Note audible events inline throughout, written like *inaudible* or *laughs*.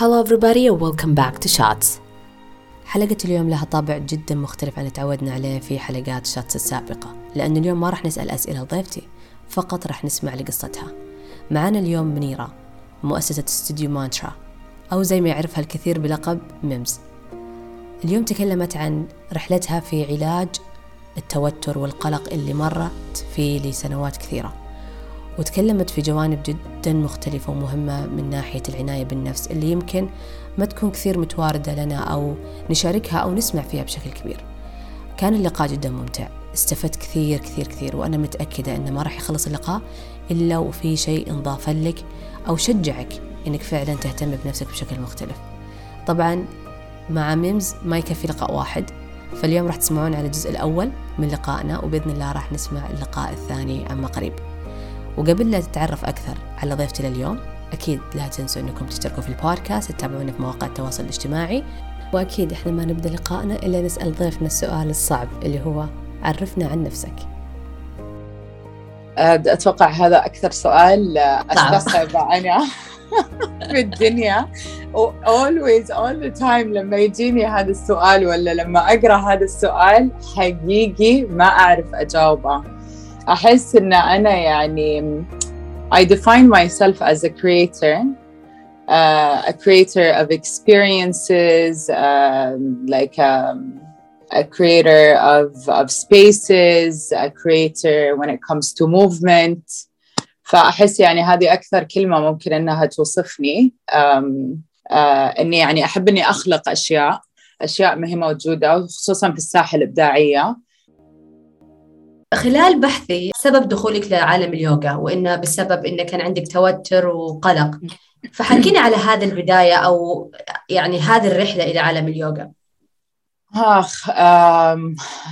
Hello everybody and welcome back to Shots. حلقة اليوم لها طابع جدا مختلف عن تعودنا عليه في حلقات شاتس السابقة لأن اليوم ما راح نسأل أسئلة لضيفتي فقط راح نسمع لقصتها. معنا اليوم منيرة مؤسسة استوديو مانترا أو زي ما يعرفها الكثير بلقب ميمز. اليوم تكلمت عن رحلتها في علاج التوتر والقلق اللي مرت فيه لسنوات كثيرة. وتكلمت في جوانب جدا مختلفة ومهمة من ناحية العناية بالنفس اللي يمكن ما تكون كثير متواردة لنا أو نشاركها أو نسمع فيها بشكل كبير. كان اللقاء جدا ممتع. استفدت كثير كثير كثير وأنا متأكدة أنه ما راح يخلص اللقاء إلا وفي شيء انضاف لك أو شجعك أنك فعلا تهتم بنفسك بشكل مختلف. طبعا مع ميمز ما يكفي لقاء واحد فاليوم راح تسمعون على الجزء الأول من لقائنا وبإذن الله راح نسمع اللقاء الثاني عما قريب. وقبل لا تتعرف أكثر على ضيفتي لليوم أكيد لا تنسوا أنكم تشتركوا في البودكاست تتابعونا في مواقع التواصل الاجتماعي. وأكيد إحنا ما نبدأ لقائنا إلا نسأل ضيفنا السؤال الصعب اللي هو عرفنا عن نفسك. أتوقع هذا أكثر سؤال أستصعب أنا *laughs* في الدنيا. always all the time لما يجيني هذا السؤال ولا لما أقرأ هذا السؤال حقيقي ما أعرف أجاوبه. أحس إن أنا يعني I define myself as a creator uh, a creator of experiences um, like um, a creator of, of spaces a creator when it comes to movement فأحس يعني هذه أكثر كلمة ممكن أنها توصفني um, uh, أني يعني أحب أني أخلق أشياء أشياء ما هي موجودة خصوصا في الساحة الإبداعية خلال بحثي سبب دخولك لعالم اليوغا وإنه بسبب إنه كان عندك توتر وقلق. فحكينا على هذه البداية أو يعني هذه الرحلة إلى عالم اليوغا. آخ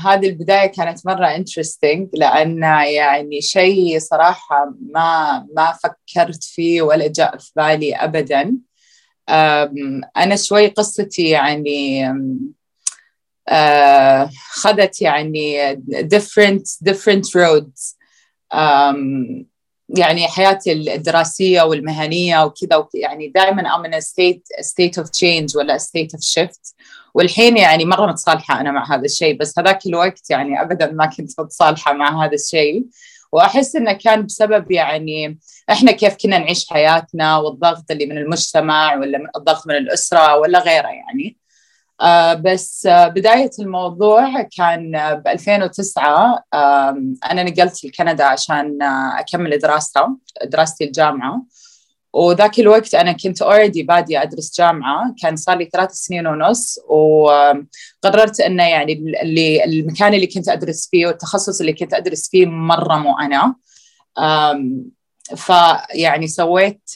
هذه البداية كانت مرة انترستنج لأن يعني شيء صراحة ما ما فكرت فيه ولا جاء في بالي أبدا. أنا شوي قصتي يعني uh, خذت يعني different different roads. يعني حياتي الدراسية والمهنية وكذا يعني دائما I'm in a state, a state of change ولا a state of shift. والحين يعني مرة متصالحة أنا مع هذا الشيء بس هذاك الوقت يعني أبدا ما كنت متصالحة مع هذا الشيء. وأحس إنه كان بسبب يعني إحنا كيف كنا نعيش حياتنا والضغط اللي من المجتمع ولا من الضغط من الأسرة ولا غيره يعني. آه بس آه بداية الموضوع كان ب 2009 آه أنا نقلت لكندا عشان أكمل دراسة دراستي الجامعة. وذاك الوقت أنا كنت already بادية أدرس جامعة كان صار لي ثلاث سنين ونص. وقررت أنه يعني اللي المكان اللي كنت أدرس فيه والتخصص اللي كنت أدرس فيه مرة مو أنا. فيعني سويت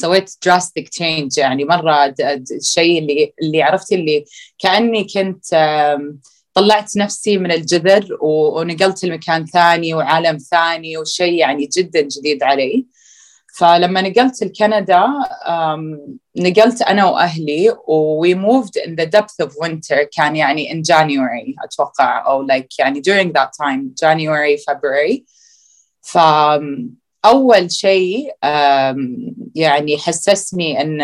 سويت drastic change يعني مرة الشيء اللي اللي عرفتي اللي كأني كنت طلعت نفسي من الجذر ونقلت لمكان ثاني وعالم ثاني وشيء يعني جدا جديد علي. فلما نقلت لكندا نقلت أنا وأهلي we moved in the depth of winter كان يعني in January أتوقع أو like يعني during that time January February. ف أول شيء يعني حسسني إن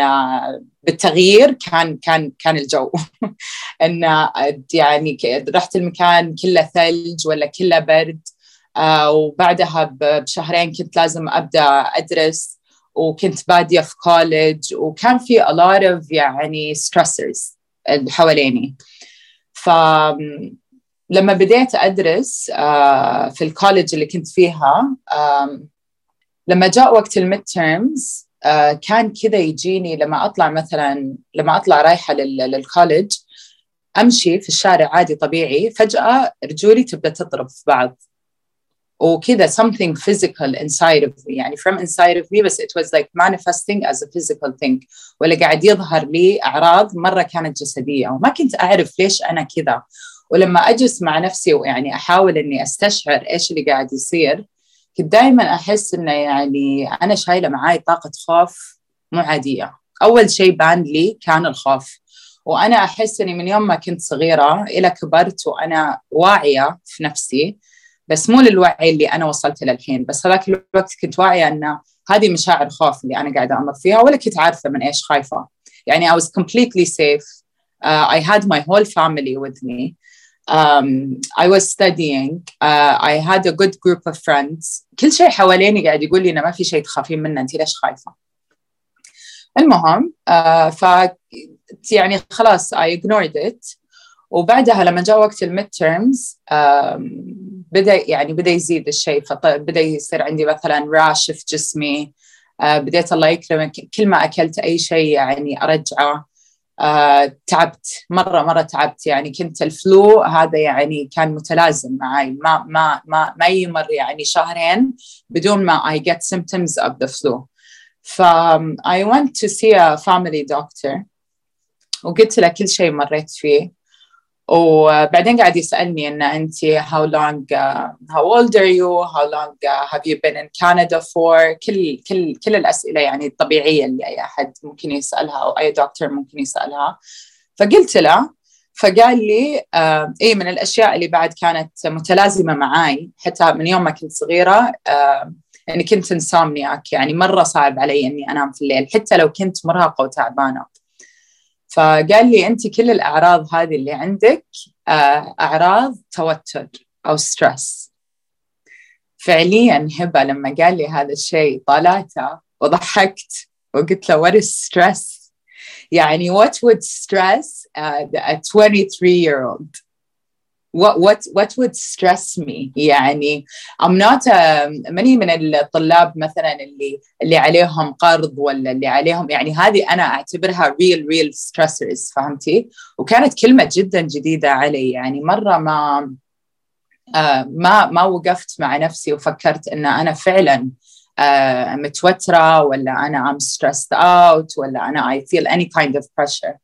بالتغيير كان كان كان الجو. *laughs* إن يعني رحت المكان كله ثلج ولا كله برد. وبعدها بشهرين كنت لازم أبدأ أدرس وكنت بادية في كولج وكان في a lot of يعني stressors حواليني. ف لما بديت أدرس في ال college اللي كنت فيها لما جاء وقت ال midterms uh, كان كذا يجيني لما أطلع مثلا لما أطلع رايحة لل college أمشي في الشارع عادي طبيعي فجأة رجولي تبدأ تضرب في بعض. وكذا something physical inside of me يعني from inside of me بس it was like manifesting as a physical thing. ولا قاعد يظهر لي أعراض مرة كانت جسدية وما كنت أعرف ليش أنا كذا. ولما أجلس مع نفسي ويعني أحاول إني أستشعر إيش اللي قاعد يصير كنت دائما أحس إنه يعني أنا شايلة معاي طاقة خوف مو عادية. أول شيء بان لي كان الخوف. وأنا أحس إني من يوم ما كنت صغيرة إلى كبرت وأنا واعية في نفسي بس مو للوعي اللي أنا وصلت له الحين بس هذاك الوقت كنت واعية إن هذه مشاعر خوف اللي أنا قاعدة أمر فيها ولا كنت عارفة من إيش خايفة. يعني I was completely safe. Uh, I had my whole family with me. Um, I was studying. Uh, I had a good group of friends. كل شيء حواليني قاعد يقول لي إنه ما في شيء تخافين منه انت ليش خايفة؟ المهم uh, ف يعني خلاص I ignored it. وبعدها لما جاء وقت الميد تيرمز بدأ يعني بدأ يزيد الشيء فبدا يصير عندي مثلا راش في جسمي. uh, بديت الله يكرمك كل ما أكلت أي شيء يعني أرجعه. Uh, تعبت مرة مرة تعبت. يعني كنت الفلو هذا يعني كان متلازم معي ما ما ما ما يمر يعني شهرين بدون ما I get symptoms of the flu. ف um, I went to see a family doctor وقلت له كل شيء مريت فيه. وبعدين قاعد يسألني إن أنت how long uh, how old are you? How long uh, have you been in Canada for? كل كل كل الأسئلة يعني الطبيعية اللي أي أحد ممكن يسألها أو أي دكتور ممكن يسألها. فقلت له فقال لي آه إيه من الأشياء اللي بعد كانت متلازمة معاي حتى من يوم ما كنت صغيرة آه يعني كنت انسامنياك يعني مرة صعب علي إني أنام في الليل حتى لو كنت مرهقة وتعبانة. فقال لي أنت كل الأعراض هذه اللي عندك آه، أعراض توتر أو ستريس فعليا هبة لما قال لي هذا الشيء طالعته وضحكت وقلت له what is stress يعني what would stress a 23 year old what what what would stress me? يعني I'm not a, ماني من الطلاب مثلا اللي اللي عليهم قرض ولا اللي عليهم يعني هذه أنا أعتبرها real real stressors فهمتي؟ وكانت كلمة جدا جديدة علي يعني مرة ما آه ما ما وقفت مع نفسي وفكرت إن أنا فعلا آه متوترة ولا أنا I'm stressed out ولا أنا I feel any kind of pressure.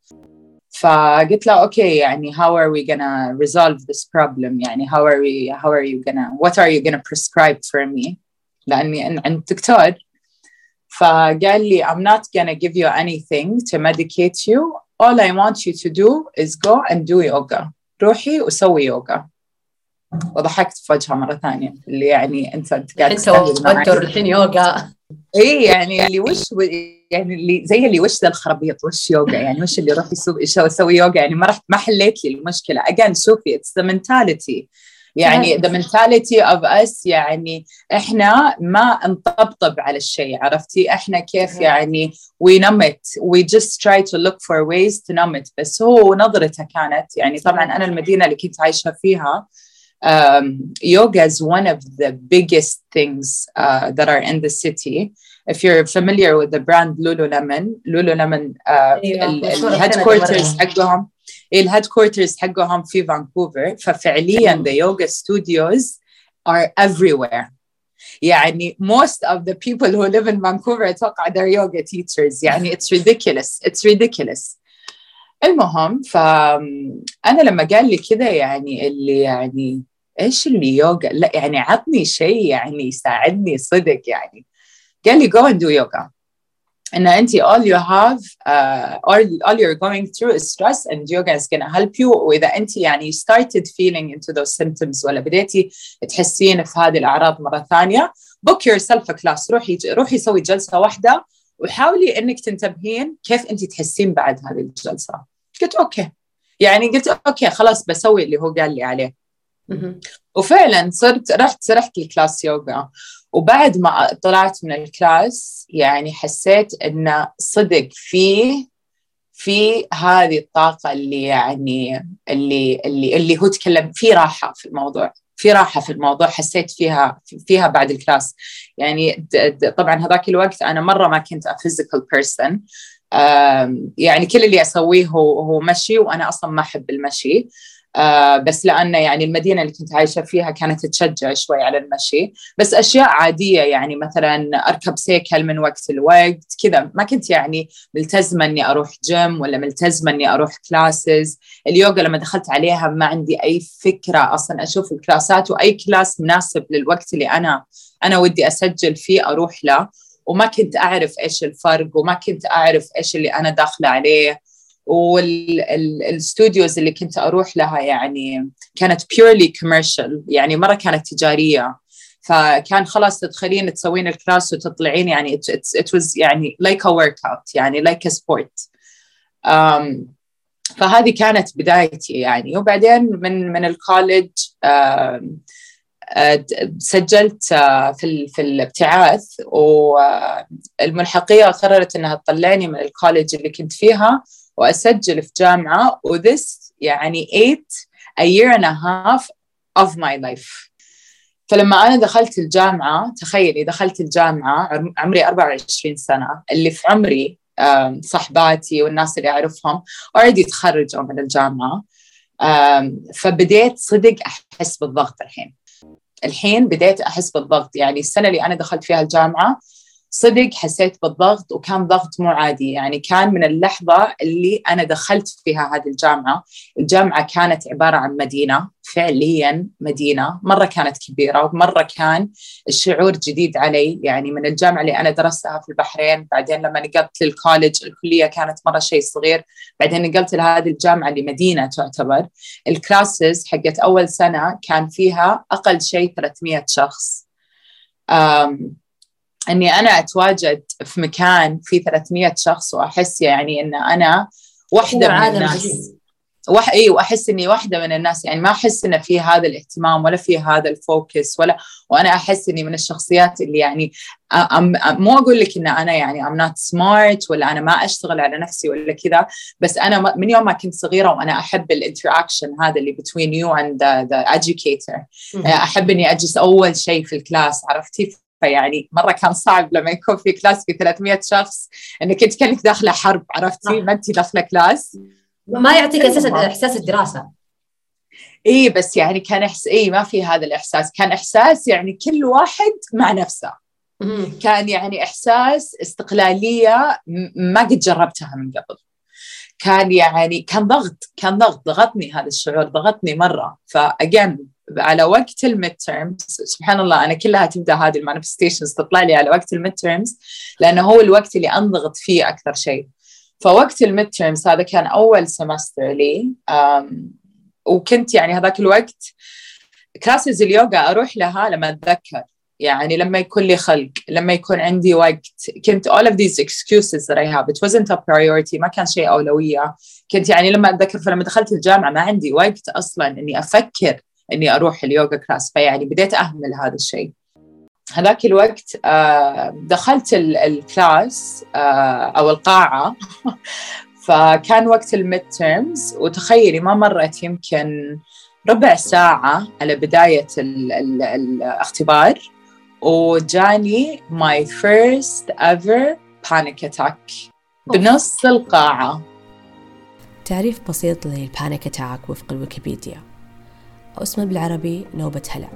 فقلت له اوكي يعني how are we gonna resolve this problem يعني how are we how are you gonna what are you gonna prescribe for me لاني عند دكتور فقال لي I'm not gonna give you anything to medicate you all I want you to do is go and do yoga روحي وسوي يوغا وضحكت في وجهها مره ثانيه اللي يعني انت انت قاعد انت توتر الحين يوغا اي يعني اللي وش يعني اللي زي اللي وش ذا الخرابيط وش يوغا؟ يعني وش اللي يروح يسوي يوغا؟ يعني ما رحت ما حليت لي المشكلة. again شوفي it's the mentality يعني the mentality of us يعني إحنا ما نطبطب على الشيء عرفتي؟ إحنا كيف يعني it. We just try to look for ways to numb it. بس هو نظرته كانت يعني طبعا أنا المدينة اللي كنت عايشة فيها um, yoga is one of the biggest things uh, that are in the city. If you're familiar with the brand Lululemon, Lululemon uh, الهيدكوارترز حقهم الهيدكوارترز حقهم في فانكوفر ففعليا the yoga studios are everywhere. يعني most of the people who live in Vancouver اتوقع they're yoga teachers يعني it's ridiculous it's ridiculous المهم فأنا لما قال لي كذا يعني اللي يعني إيش اللي يوغا لا يعني عطني شيء يعني يساعدني صدق يعني. قال لي go and do yoga. إن انت all you have uh, all, all you're going through is stress and yoga is to help you. وإذا انت يعني started feeling into those symptoms ولا بديتي تحسين في هذه الأعراض مرة ثانية book yourself a class. روحي روحي سوي جلسة واحدة وحاولي إنك تنتبهين كيف انت تحسين بعد هذه الجلسة. قلت okay يعني قلت okay خلاص بسوي اللي هو قال لي عليه. وفعلا صرت رحت سرحت ال class يوغا. وبعد ما طلعت من ال class يعني حسيت انه صدق في في هذه الطاقة اللي يعني اللي اللي اللي هو تكلم في راحة في الموضوع. في راحة في الموضوع حسيت فيها فيها بعد ال class. يعني طبعا هذاك الوقت أنا مرة ما كنت physical person. يعني كل اللي أسويه هو هو مشي وأنا أصلا ما أحب المشي. آه بس لأن يعني المدينة اللي كنت عايشة فيها كانت تشجع شوي على المشي. بس أشياء عادية يعني مثلا أركب سيكل من وقت لوقت كذا. ما كنت يعني ملتزمة أني أروح جيم ولا ملتزمة أني أروح classes اليوغا لما دخلت عليها ما عندي أي فكرة أصلا أشوف ال classات وأي class مناسب للوقت اللي أنا أنا ودي أسجل فيه أروح له. وما كنت أعرف إيش الفرق وما كنت أعرف إيش اللي أنا داخلة عليه. وال studios اللي كنت أروح لها يعني كانت purely commercial يعني مرة كانت تجارية. فكان خلاص تدخلين تسوين ال class وتطلعين يعني it was يعني like a workout يعني like a sport. Um, فهذه كانت بدايتي يعني. وبعدين من من ال college uh, سجلت في في الابتعاث. والملحقيه قررت إنها تطلعني من الكوليج اللي كنت فيها. وأسجل في جامعة وذس يعني 8 a year and a half of my life. فلما أنا دخلت الجامعة تخيلي دخلت الجامعة عمري 24 سنة اللي في عمري صحباتي والناس اللي أعرفهم already تخرجوا من الجامعة. فبديت صدق أحس بالضغط الحين. الحين بديت أحس بالضغط يعني السنة اللي أنا دخلت فيها الجامعة صدق حسيت بالضغط وكان ضغط مو عادي. يعني كان من اللحظة اللي أنا دخلت فيها هذه الجامعة. الجامعة كانت عبارة عن مدينة فعليا مدينة. مرة كانت كبيرة ومرة كان الشعور جديد علي. يعني من الجامعة اللي أنا درستها في البحرين بعدين لما نقلت لل college الكلية كانت مرة شيء صغير. بعدين نقلت لهذه الجامعة اللي مدينة تعتبر. ال classes حقت أول سنة كان فيها أقل شيء 300 شخص. إني أنا أتواجد في مكان فيه 300 شخص وأحس يعني إن أنا واحدة من الناس. وح... اي وأحس إني واحدة من الناس. يعني ما أحس إن في هذا الاهتمام ولا في هذا ال focus ولا وأنا أحس إني من الشخصيات اللي يعني um... مو أقول لك إن أنا يعني I'm not smart ولا أنا ما أشتغل على نفسي ولا كذا بس أنا من يوم ما كنت صغيرة وأنا أحب ال interaction هذا اللي between you and the, the educator. أحب إني أجلس أول شيء في ال class عرفتي؟ فيعني مرة كان صعب لما يكون في class في 300 شخص انك انت كأنك داخلة حرب عرفتي؟ ما انت داخلة class. ما يعطيك أساسا إحساس الدراسة. إي بس يعني كان احس إي ما في هذا الإحساس. كان إحساس يعني كل واحد مع نفسه. كان يعني إحساس استقلالية ما قد جربتها من قبل. كان يعني كان ضغط كان ضغط ضغطني هذا الشعور ضغطني مرة. ف again على وقت ال midterms سبحان الله أنا كلها تبدأ هذه ال manifestations تطلع لي على وقت ال midterms لأنه هو الوقت اللي أنضغط فيه أكثر شيء. فوقت ال midterms هذا كان أول semester لي وكنت يعني هذاك الوقت classes اليوغا أروح لها لما أتذكر. يعني لما يكون لي خلق لما يكون عندي وقت. كنت all of these excuses that I have it wasn't a priority ما كان شيء أولوية. كنت يعني لما أتذكر فلما دخلت الجامعة ما عندي وقت أصلا إني أفكر إني أروح اليوغا class فيعني بديت أهمل هذا الشيء. هذاك الوقت آه، دخلت ال class آه، أو القاعة. *laughs* فكان وقت ال midterms وتخيلي ما مرت يمكن ربع ساعة على بداية ال ال الاختبار. وجاني my first ever panic attack. بنص القاعة. تعريف بسيط لل panic attack وفق الويكيبيديا. أو اسمه بالعربي نوبة هلع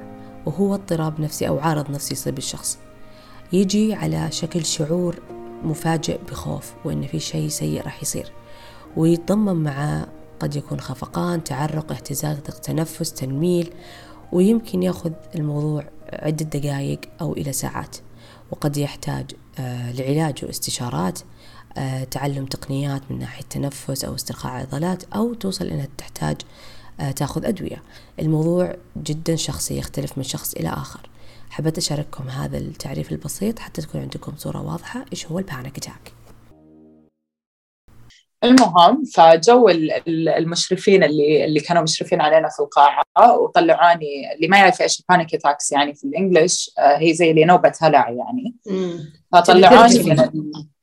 وهو اضطراب نفسي أو عارض نفسي يصيب الشخص. يجي على شكل شعور مفاجئ بخوف وإن في شيء سيء راح يصير. ويتضمن معه قد يكون خفقان تعرق اهتزاز تنفس تنميل ويمكن يأخذ الموضوع عدة دقائق أو إلى ساعات. وقد يحتاج آه، لعلاج واستشارات آه، تعلم تقنيات من ناحية تنفس أو استرخاء عضلات أو توصل إنها تحتاج آه، تأخذ أدوية. الموضوع جدا شخصي يختلف من شخص إلى آخر. حبيت أشارككم هذا التعريف البسيط حتى تكون عندكم صورة واضحة. إيش هو ال panic attack المهم فجو المشرفين اللي اللي كانوا مشرفين علينا في القاعة وطلعوني اللي ما يعرف إيش ال panic attacks يعني في ال English آه، هي زي اللي نوبه هلع يعني. فطلعوني من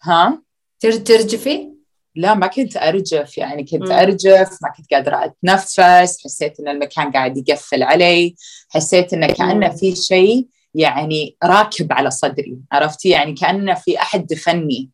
ها؟ ترجفي؟ لا ما كنت أرجف يعني كنت م. أرجف ما كنت قادرة أتنفس حسيت إن المكان قاعد يقفل علي حسيت انه كأنه في شيء يعني راكب على صدري عرفتي؟ يعني كأنه في أحد دفني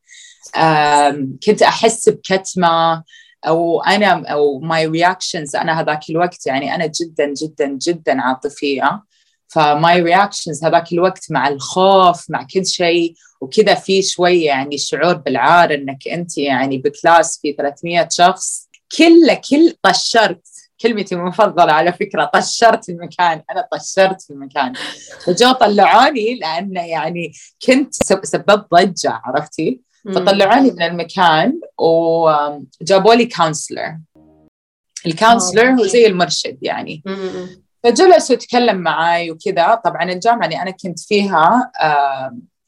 كنت أحس بكتمة أو أنا أو my reactions أنا هذاك الوقت يعني أنا جدا جدا جدا عاطفية. ف my reactions هذاك الوقت مع الخوف مع كل شيء وكذا في شوي يعني شعور بالعار إنك أنت يعني بكلاس في 300 شخص. كله كل طشرت. كلمتي المفضلة على فكرة طشرت المكان. أنا طشرت في المكان. فجو طلعوني لأن يعني كنت سببت ضجة عرفتي؟ فطلعوني من المكان وجابوا لي counselor ال counselor هو زي المرشد يعني. فجلس وتكلم معي وكذا. طبعا الجامعة اللي أنا كنت فيها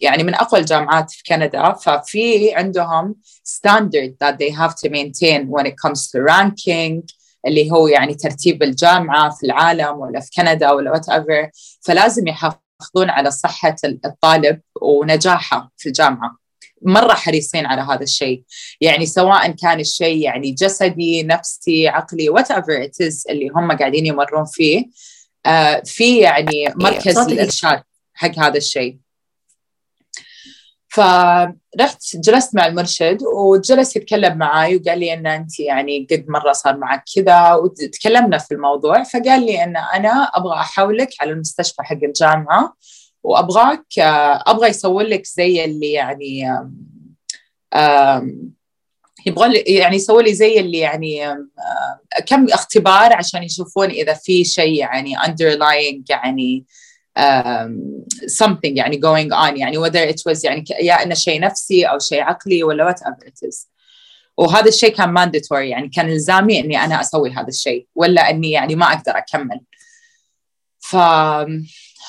يعني من أقوى الجامعات في كندا. ففي عندهم standard that they have to maintain when it comes to ranking اللي هو يعني ترتيب الجامعة في العالم ولا في كندا ولا whatever فلازم يحافظون على صحة الطالب ونجاحه في الجامعة. مرة حريصين على هذا الشيء. يعني سواء كان الشيء يعني جسدي نفسي عقلي whatever اللي هم قاعدين يمرون فيه آه في يعني مركز الإرشاد حق هذا الشيء. فرحت جلست مع المرشد وجلس يتكلم معي وقال لي إن أنت يعني قد مرة صار معك كذا وتكلمنا في الموضوع فقال لي إن أنا أبغى أحولك على المستشفى حق الجامعة. وأبغاك أبغى يسوي لك زي اللي يعني يبغى يعني يسوي لي زي اللي يعني كم اختبار عشان يشوفون إذا في شيء يعني underlying يعني something يعني going on يعني whether it was يعني يا إنه شيء نفسي أو شيء عقلي ولا whatever it is. وهذا الشيء كان mandatory يعني كان إلزامي إني أنا أسوي هذا الشيء ولا إني يعني ما أقدر أكمل. ف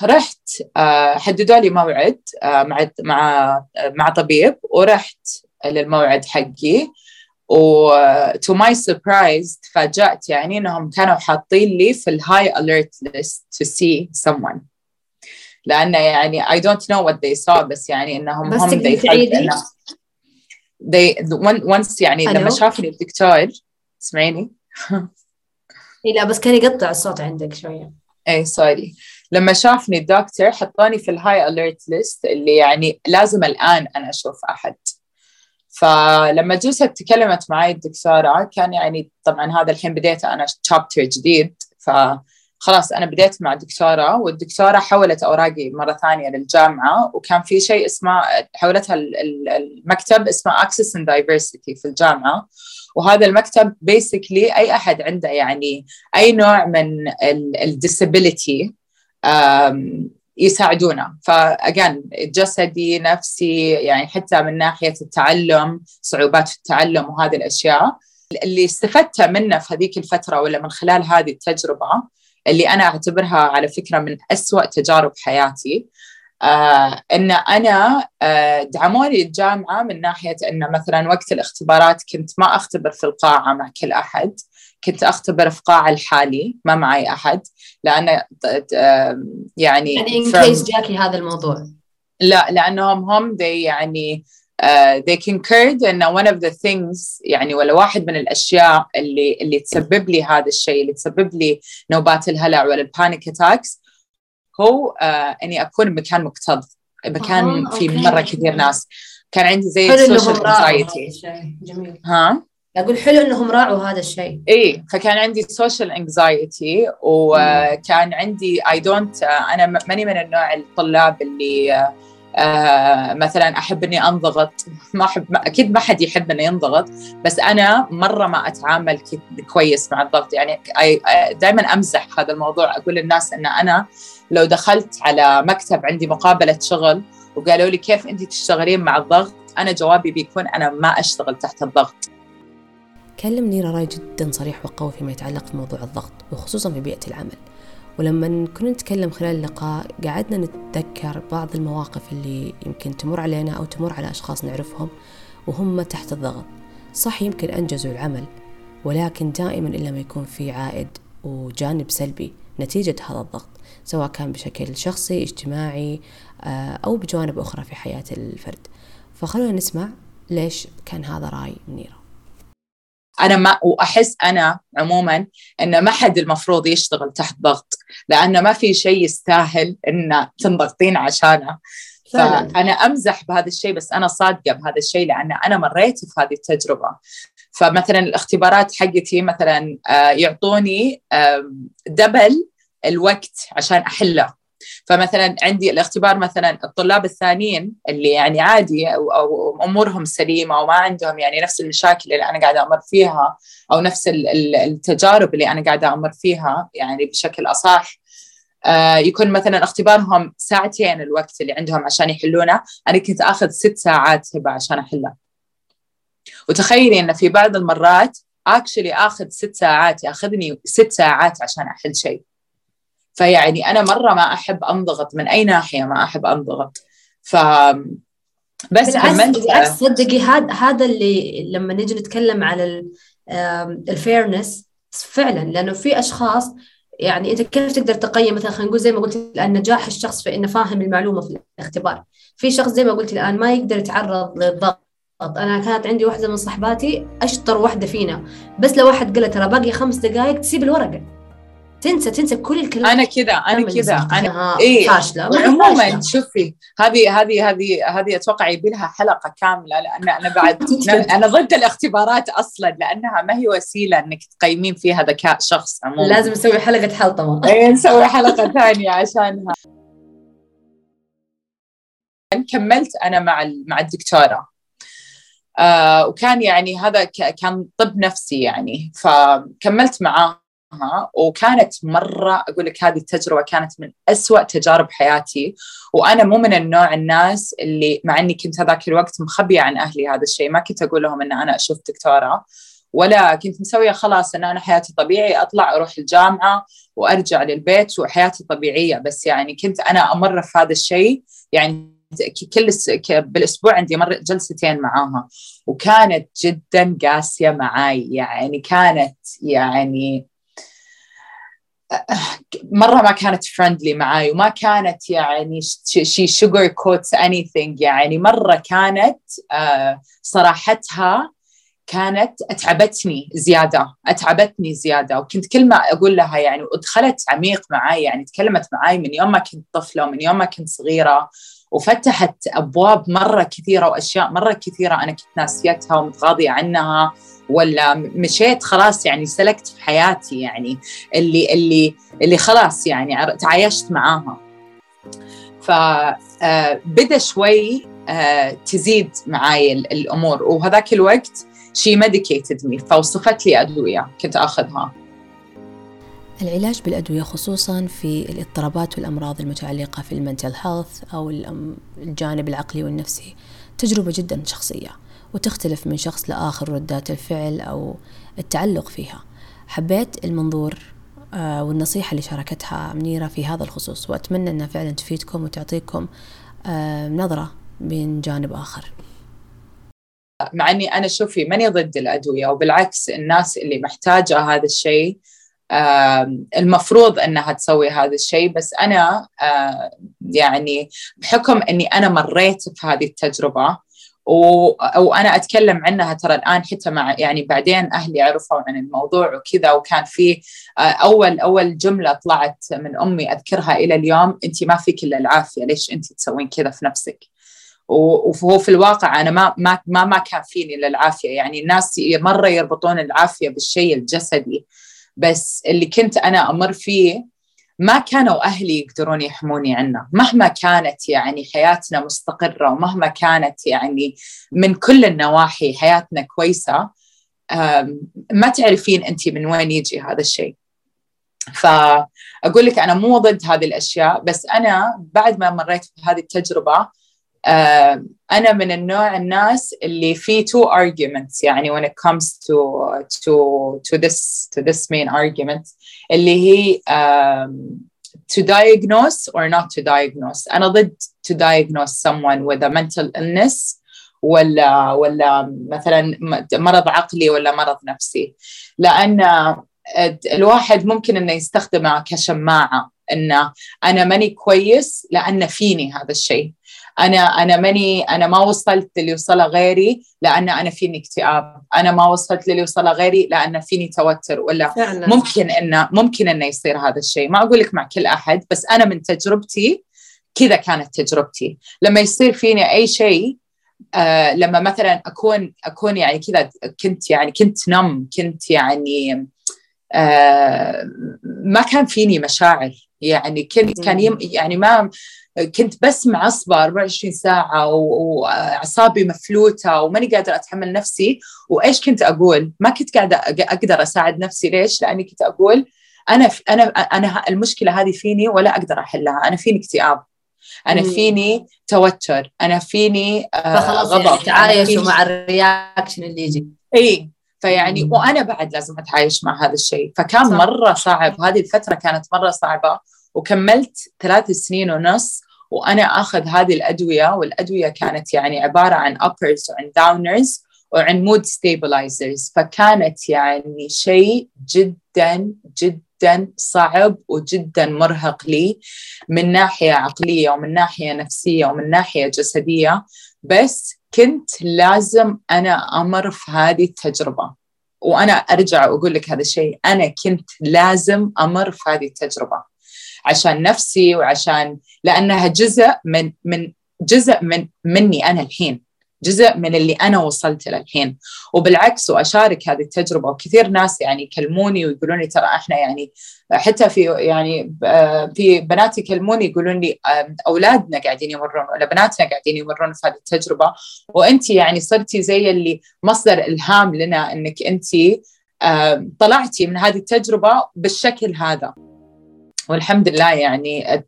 رحت آه، حددوا لي موعد آه، مع مع مع طبيب ورحت للموعد حقي. و to my surprise تفاجأت يعني إنهم كانوا حاطين لي في الهاي alert list to see someone. لأنه يعني I don't know what they saw بس يعني إنهم بس هم they felt they once يعني لما شافني الدكتور تسمعيني؟ *laughs* لا بس كان يقطع الصوت عندك شوية. اي sorry لما شافني الدكتور حطوني في ال high alert list اللي يعني لازم الآن أنا أشوف أحد. فلما جلست تكلمت معي الدكتورة كان يعني طبعا هذا الحين بديت أنا chapter جديد. فخلاص أنا بديت مع الدكتورة والدكتورة حولت أوراقي مرة ثانية للجامعة وكان في شيء اسمه حولتها المكتب اسمه Access and Diversity في الجامعة. وهذا المكتب بيسكلي أي أحد عنده يعني أي نوع من الديسابيلتي يساعدونا. فأجان جسدي نفسي يعني حتى من ناحية التعلم صعوبات في التعلم وهذه الأشياء. اللي استفدت منه في هذيك الفترة ولا من خلال هذه التجربة اللي أنا أعتبرها على فكرة من أسوأ تجارب حياتي آه إن أنا آه دعموني الجامعة من ناحية إن مثلا وقت الاختبارات كنت ما أختبر في القاعة مع كل أحد. كنت أختبر في قاع الحالي ما معي أحد لأن يعني يعني جاكي هذا الموضوع. لا لأنهم هم they يعني uh, they concurred إن one of the things يعني ولا واحد من الأشياء اللي اللي تسبب لي هذا الشيء اللي تسبب لي نوبات الهلع ولا ال panic attacks هو uh, إني أكون بمكان مكتظ مكان آه، في مرة كثير ناس. كان عندي زي ال social anxiety ها؟ أقول حلو إنهم راعوا هذا الشيء. إي فكان عندي social anxiety وكان عندي I don't أنا ماني من النوع الطلاب اللي آه مثلا أحب إني أنضغط. *laughs* ما أحب أكيد ما حد يحب إنه ينضغط بس أنا مرة ما أتعامل كويس مع الضغط. يعني دائما أمزح هذا الموضوع أقول للناس إن أنا لو دخلت على مكتب عندي مقابلة شغل وقالوا لي كيف انت تشتغلين مع الضغط أنا جوابي بيكون أنا ما أشتغل تحت الضغط. كلم نيرا راي جدا صريح وقوي فيما يتعلق في موضوع الضغط وخصوصا في بيئة العمل. ولما كنا نتكلم خلال اللقاء قعدنا نتذكر بعض المواقف اللي يمكن تمر علينا أو تمر على أشخاص نعرفهم وهم تحت الضغط. صح يمكن أنجزوا العمل ولكن دائما إلا ما يكون في عائد وجانب سلبي نتيجة هذا الضغط سواء كان بشكل شخصي اجتماعي آه، أو بجوانب أخرى في حياة الفرد. فخلونا نسمع ليش كان هذا رأي منيرة أنا ما وأحس أنا عموما إن ما حد المفروض يشتغل تحت ضغط لأنه ما في شيء يستاهل ان تنضغطين عشانه. فأنا أمزح بهذا الشيء بس أنا صادقة بهذا الشيء لأن أنا مريت في هذه التجربة. فمثلا الاختبارات حقتي مثلا آه، يعطوني دبل الوقت عشان أحله. فمثلا عندي الاختبار مثلا الطلاب الثانيين اللي يعني عادي أو, أو أمورهم سليمة وما عندهم يعني نفس المشاكل اللي أنا قاعدة أمر فيها أو نفس التجارب اللي أنا قاعدة أمر فيها يعني بشكل أصح. آه يكون مثلا اختبارهم ساعتين الوقت اللي عندهم عشان يحلونه. أنا كنت آخذ ست ساعات هبة عشان أحله. وتخيلي إن في بعض المرات اكشلي آخذ ست ساعات يأخذني ست ساعات عشان أحل شيء. فيعني أنا مرة ما أحب أنضغط. من أي ناحية ما أحب أنضغط. ف بس كملت بالعكس صدقي هذا هذا اللي لما نيجي نتكلم على الفيرنس فعلا لأنه في أشخاص يعني أنت كيف تقدر تقيم؟ مثلا خلينا نقول زي ما قلت الآن نجاح الشخص في إنه فاهم المعلومة في الاختبار. في شخص زي ما قلت الآن ما يقدر يتعرض للضغط. أنا كانت عندي واحدة من صحباتي أشطر واحدة فينا. بس لو واحد قال ترى باقي خمس دقائق تسيب الورقة. تنسى تنسى كل الكلام أنا كذا أنا كذا. أنا إيه فاشلة. عموما شوفي هذه هذه هذه هذه أتوقع يبي لها حلقة كاملة لأن أنا بعد *laughs* أنا ضد الاختبارات أصلا لأنها ما هي وسيلة إنك تقيمين فيها ذكاء شخص عموما. لازم نسوي حلقة حلطمه *laughs* إيه نسوي حلقة ثانية عشانها. كملت أنا مع مع الدكتورة. آه وكان يعني هذا كان طب نفسي يعني فكملت معاه وكانت مرة أقول لك هذه التجربة كانت من أسوأ تجارب حياتي وأنا مو من النوع الناس اللي مع أني كنت هذاك الوقت مخبية عن أهلي هذا الشيء ما كنت أقول لهم أن أنا أشوف دكتورة ولا كنت مسوية خلاص أن أنا حياتي طبيعي أطلع أروح الجامعة وأرجع للبيت وحياتي طبيعية بس يعني كنت أنا أمر في هذا الشيء يعني كل بالأسبوع عندي مرة جلستين معاها وكانت جدا قاسية معاي يعني كانت يعني مرة ما كانت friendly معاي وما كانت يعني she sugarcoats any يعني. مرة كانت آه، صراحتها كانت أتعبتني زيادة أتعبتني زيادة. وكنت كل ما أقول لها يعني ودخلت عميق معي يعني تكلمت معي من يوم ما كنت طفلة ومن يوم ما كنت صغيرة وفتحت أبواب مرة كثيرة وأشياء مرة كثيرة أنا كنت ناسيتها ومتغاضية عنها. ولا مشيت خلاص يعني سلكت في حياتي يعني اللي اللي اللي خلاص يعني تعايشت معاها. فبدا آه، شوي آه، تزيد معي الأمور. وهذاك الوقت she medicated me فوصفت لي أدوية كنت أخذها. العلاج بالأدوية خصوصا في الاضطرابات والأمراض المتعلقة في ال mental health أو الجانب العقلي والنفسي تجربة جدا شخصية. وتختلف من شخص لآخر ردات الفعل أو التعلق فيها. حبيت المنظور آه، والنصيحة اللي شاركتها منيرة في هذا الخصوص وأتمنى أنها فعلا تفيدكم وتعطيكم آه، نظرة من جانب آخر. مع أني أنا شوفي ماني ضد الأدوية وبالعكس الناس اللي محتاجة هذا الشيء المفروض إنها تسوي هذا الشيء بس أنا يعني بحكم إني أنا مريت في هذه التجربة وأنا أتكلم عنها ترى الآن حتى مع يعني بعدين أهلي عرفوا عن الموضوع وكذا وكان في أول أول جملة طلعت من أمي أذكرها إلى اليوم انت ما فيك إلا العافية ليش انت تسوين كذا في نفسك؟ وهو في الواقع أنا ما ما ما, ما كان فيني إلا العافية. يعني الناس مرة يربطون العافية بالشيء الجسدي بس اللي كنت أنا أمر فيه ما كانوا أهلي يقدرون يحموني عنه. مهما كانت يعني حياتنا مستقرة ومهما كانت يعني من كل النواحي حياتنا كويسة ما تعرفين انت من وين يجي هذا الشيء. فأقول لك أنا مو ضد هذه الأشياء بس أنا بعد ما مريت بهذه التجربة أنا من النوع الناس اللي في two arguments يعني when it comes to to to this to this main argument اللي هي um, to diagnose or not to diagnose. أنا ضد to diagnose someone with a mental illness ولا ولا مثلا مرض عقلي ولا مرض نفسي. لأن الواحد ممكن إنه يستخدمه كشماعة إنه أنا ماني كويس لأن فيني هذا الشيء. أنا أنا ماني أنا ما وصلت للي وصله غيري لأن أنا فيني اكتئاب. أنا ما وصلت للي وصله غيري لأن فيني توتر ولا فعلا. ممكن إنه ممكن إنه يصير هذا الشيء. ما أقول لك مع كل أحد بس أنا من تجربتي كذا كانت تجربتي. لما يصير فيني أي شيء آه لما مثلا أكون أكون يعني كذا كنت يعني كنت نم كنت يعني آه ما كان فيني مشاعر. يعني كنت كان يم يعني ما كنت بس معصبة 24 ساعة وأعصابي مفلوتة وماني قادرة أتحمل نفسي. وإيش كنت أقول؟ ما كنت قاعدة أقدر أساعد نفسي. ليش؟ لأني كنت أقول أنا أنا أنا المشكلة هذه فيني ولا أقدر أحلها. أنا فيني اكتئاب. أنا فيني توتر. أنا فيني آه فخلاص يعني غضب. يعني تعايشوا مع ال reaction اللي يجي. إي فيعني. وأنا بعد لازم أتعايش مع هذا الشيء. فكان صح. مرة صعب. هذه الفترة كانت مرة صعبة. وكملت ثلاث سنين ونص وأنا آخذ هذه الأدوية والأدوية كانت يعني عبارة عن uppers وعن downers وعن mood stabilizers. فكانت يعني شيء جدا جدا صعب وجدا مرهق لي من ناحية عقلية ومن ناحية نفسية ومن ناحية جسدية. بس كنت لازم أنا أمر في هذه التجربة. وأنا أرجع واقول لك هذا الشيء أنا كنت لازم أمر في هذه التجربة. عشان نفسي وعشان لأنها جزء من من جزء من مني أنا الحين. جزء من اللي أنا وصلت له الحين. وبالعكس وأشارك هذه التجربة وكثير ناس يعني يكلموني ويقولون لي ترى إحنا يعني حتى في يعني في بنات يكلموني يقولون لي أولادنا قاعدين يمرون ولا بناتنا قاعدين يمرون في هذه التجربة. وأنت يعني صرتي زي اللي مصدر إلهام لنا إنك أنت طلعتي من هذه التجربة بالشكل هذا. والحمد لله يعني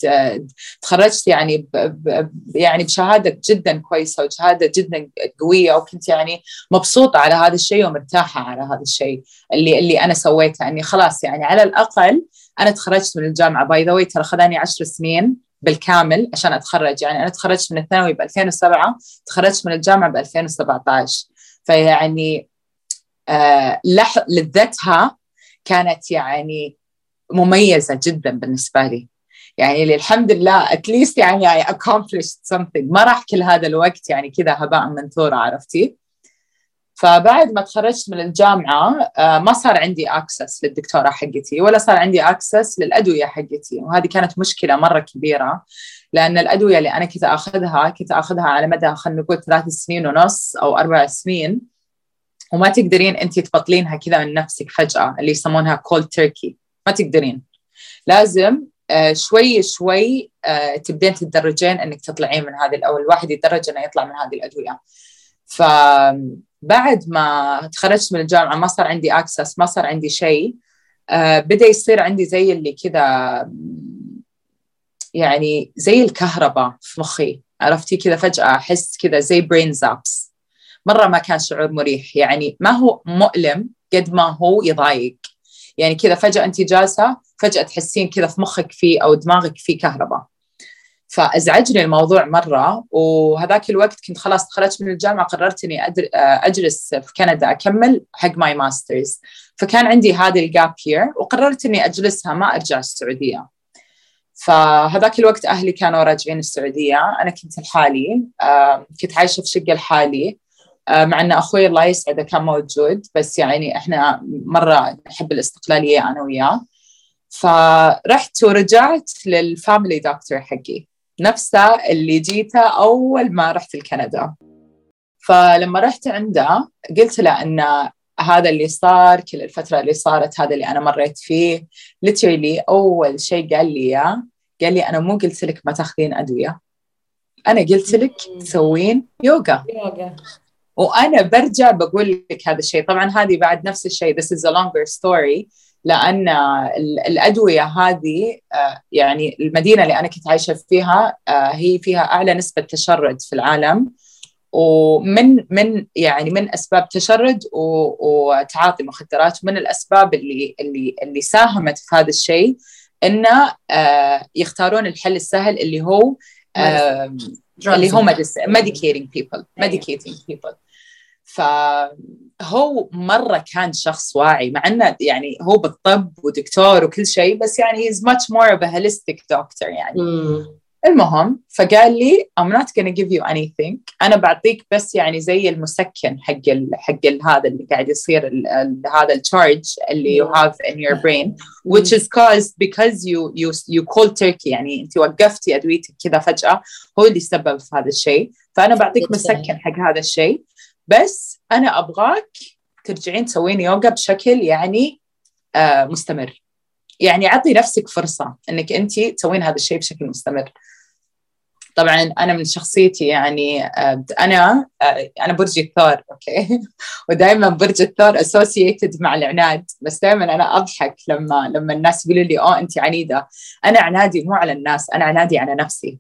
تخرجت يعني ب يعني بشهادة جدا كويسة وشهادة جدا قوية وكنت يعني مبسوطة على هذا الشيء ومرتاحة على هذا الشيء اللي اللي أنا سويته. إني خلاص يعني على الأقل أنا تخرجت من الجامعة. باي ذا ترى خذاني 10 سنين بالكامل عشان أتخرج. يعني أنا تخرجت من الثانوي ب 2007 تخرجت من الجامعة ب 2017 فيعني آه. لذتها كانت يعني مميزة جدا بالنسبة لي. يعني الحمد لله at least يعني I accomplished something. ما راح كل هذا الوقت يعني كذا هباء منثورة عرفتي؟ فبعد ما تخرجت من الجامعة آه، ما صار عندي access للدكتورة حقتي ولا صار عندي access للأدوية حقتي. وهذه كانت مشكلة مرة كبيرة لأن الأدوية اللي أنا كنت أخذها كنت أخذها على مدى خلينا نقول ثلاث سنين ونص أو أربع سنين وما تقدرين أنت تبطلينها كذا من نفسك فجأة اللي يسمونها cold turkey ما تقدرين. لازم آه، شوي شوي آه، تبدين تتدرجين إنك تطلعين من هذه أو الواحد يتدرج إنه يطلع من هذه الأدوية. فبعد ما تخرجت من الجامعة ما صار عندي access ما صار عندي شيء آه، بدأ يصير عندي زي اللي كذا يعني زي الكهرباء في مخي. عرفتي كذا؟ فجأة أحس كذا زي brain zaps مرة ما كان شعور مريح. يعني ما هو مؤلم قد ما هو يضايق. يعني كذا فجأة أنت جالسة فجأة تحسين كذا في مخك في أو دماغك في كهرباء. فأزعجني الموضوع مرة وهذاك الوقت كنت خلاص تخرجت من الجامعة قررت إني أجلس في كندا أكمل حق my master's فكان عندي هذه ال gap year وقررت إني أجلسها ما أرجع السعودية. فهذاك الوقت أهلي كانوا راجعين السعودية أنا كنت لحالي كنت عايشة في شقة لحالي. مع أن أخوي الله يسعده كان موجود بس يعني إحنا مرة نحب الاستقلالية أنا وياه. فرحت ورجعت لل family doctor حقي. نفسه اللي جيته أول ما رحت لكندا فلما رحت عنده قلت له إن هذا اللي صار كل الفترة اللي صارت هذا اللي أنا مريت فيه literally أول شيء قال لي إياه قال لي أنا مو قلت لك ما تاخذين أدوية. أنا قلت لك تسوين يوغا. يوغا. وأنا برجع بقول لك هذا الشيء. طبعا هذه بعد نفس الشيء. This is a longer story. لأن الأدوية هذه آه، يعني المدينة اللي أنا كنت عايشة فيها آه، هي فيها أعلى نسبة تشرد في العالم. ومن من يعني من أسباب تشرد وتعاطي مخدرات ومن الأسباب اللي اللي اللي ساهمت في هذا الشيء إنه آه، يختارون الحل السهل اللي هو اللي هو medicating people medicating people. فهو مرة كان شخص واعي مع إنه يعني هو بالطب ودكتور وكل شيء بس يعني he's much more of a holistic doctor يعني. mm. المهم فقال لي I'm not gonna give you anything أنا بعطيك بس يعني زي المسكن حق ال حق ال هذا اللي قاعد يصير ال ال هذا التشارج اللي you have in your brain which is caused because you you you cold turkey يعني أنت وقفتي أدويتك كذا فجأة هو اللي سبب في هذا الشيء. فأنا بعطيك مسكن حق هذا الشيء. بس أنا أبغاك ترجعين تسوين يوغا بشكل يعني آه مستمر. يعني عطي نفسك فرصة إنك انت تسوين هذا الشيء بشكل مستمر. طبعا أنا من شخصيتي يعني آه، أنا آه، أنا برج الثور أوكي؟ *laughs* ودائما برج الثور associated مع العناد. بس دائما أنا أضحك لما لما الناس يقولوا لي أوه انت عنيدة. أنا عنادي مو على الناس أنا عنادي على نفسي.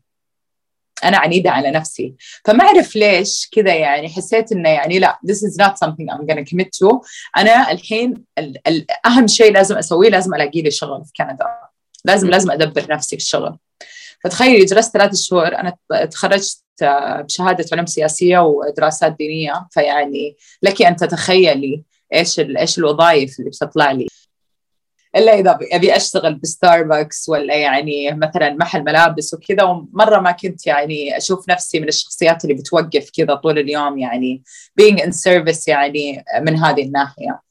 أنا عنيدة على نفسي. فما أعرف ليش كذا يعني حسيت إنه يعني لا this is not something I'm gonna commit to. أنا الحين أهم شيء لازم أسويه لازم ألاقي لي شغل في كندا. لازم لازم أدبر نفسي في الشغل. فتخيلي جلست ثلاث شهور أنا تخرجت بشهادة علوم سياسية ودراسات دينية فيعني لك أن تتخيلي إيش إيش الوظائف اللي بتطلع لي. إلا إذا ابي أشتغل بستاربكس ولا يعني مثلا محل ملابس وكذا ومرة ما كنت يعني أشوف نفسي من الشخصيات اللي بتوقف كذا طول اليوم يعني being in service يعني من هذه الناحية.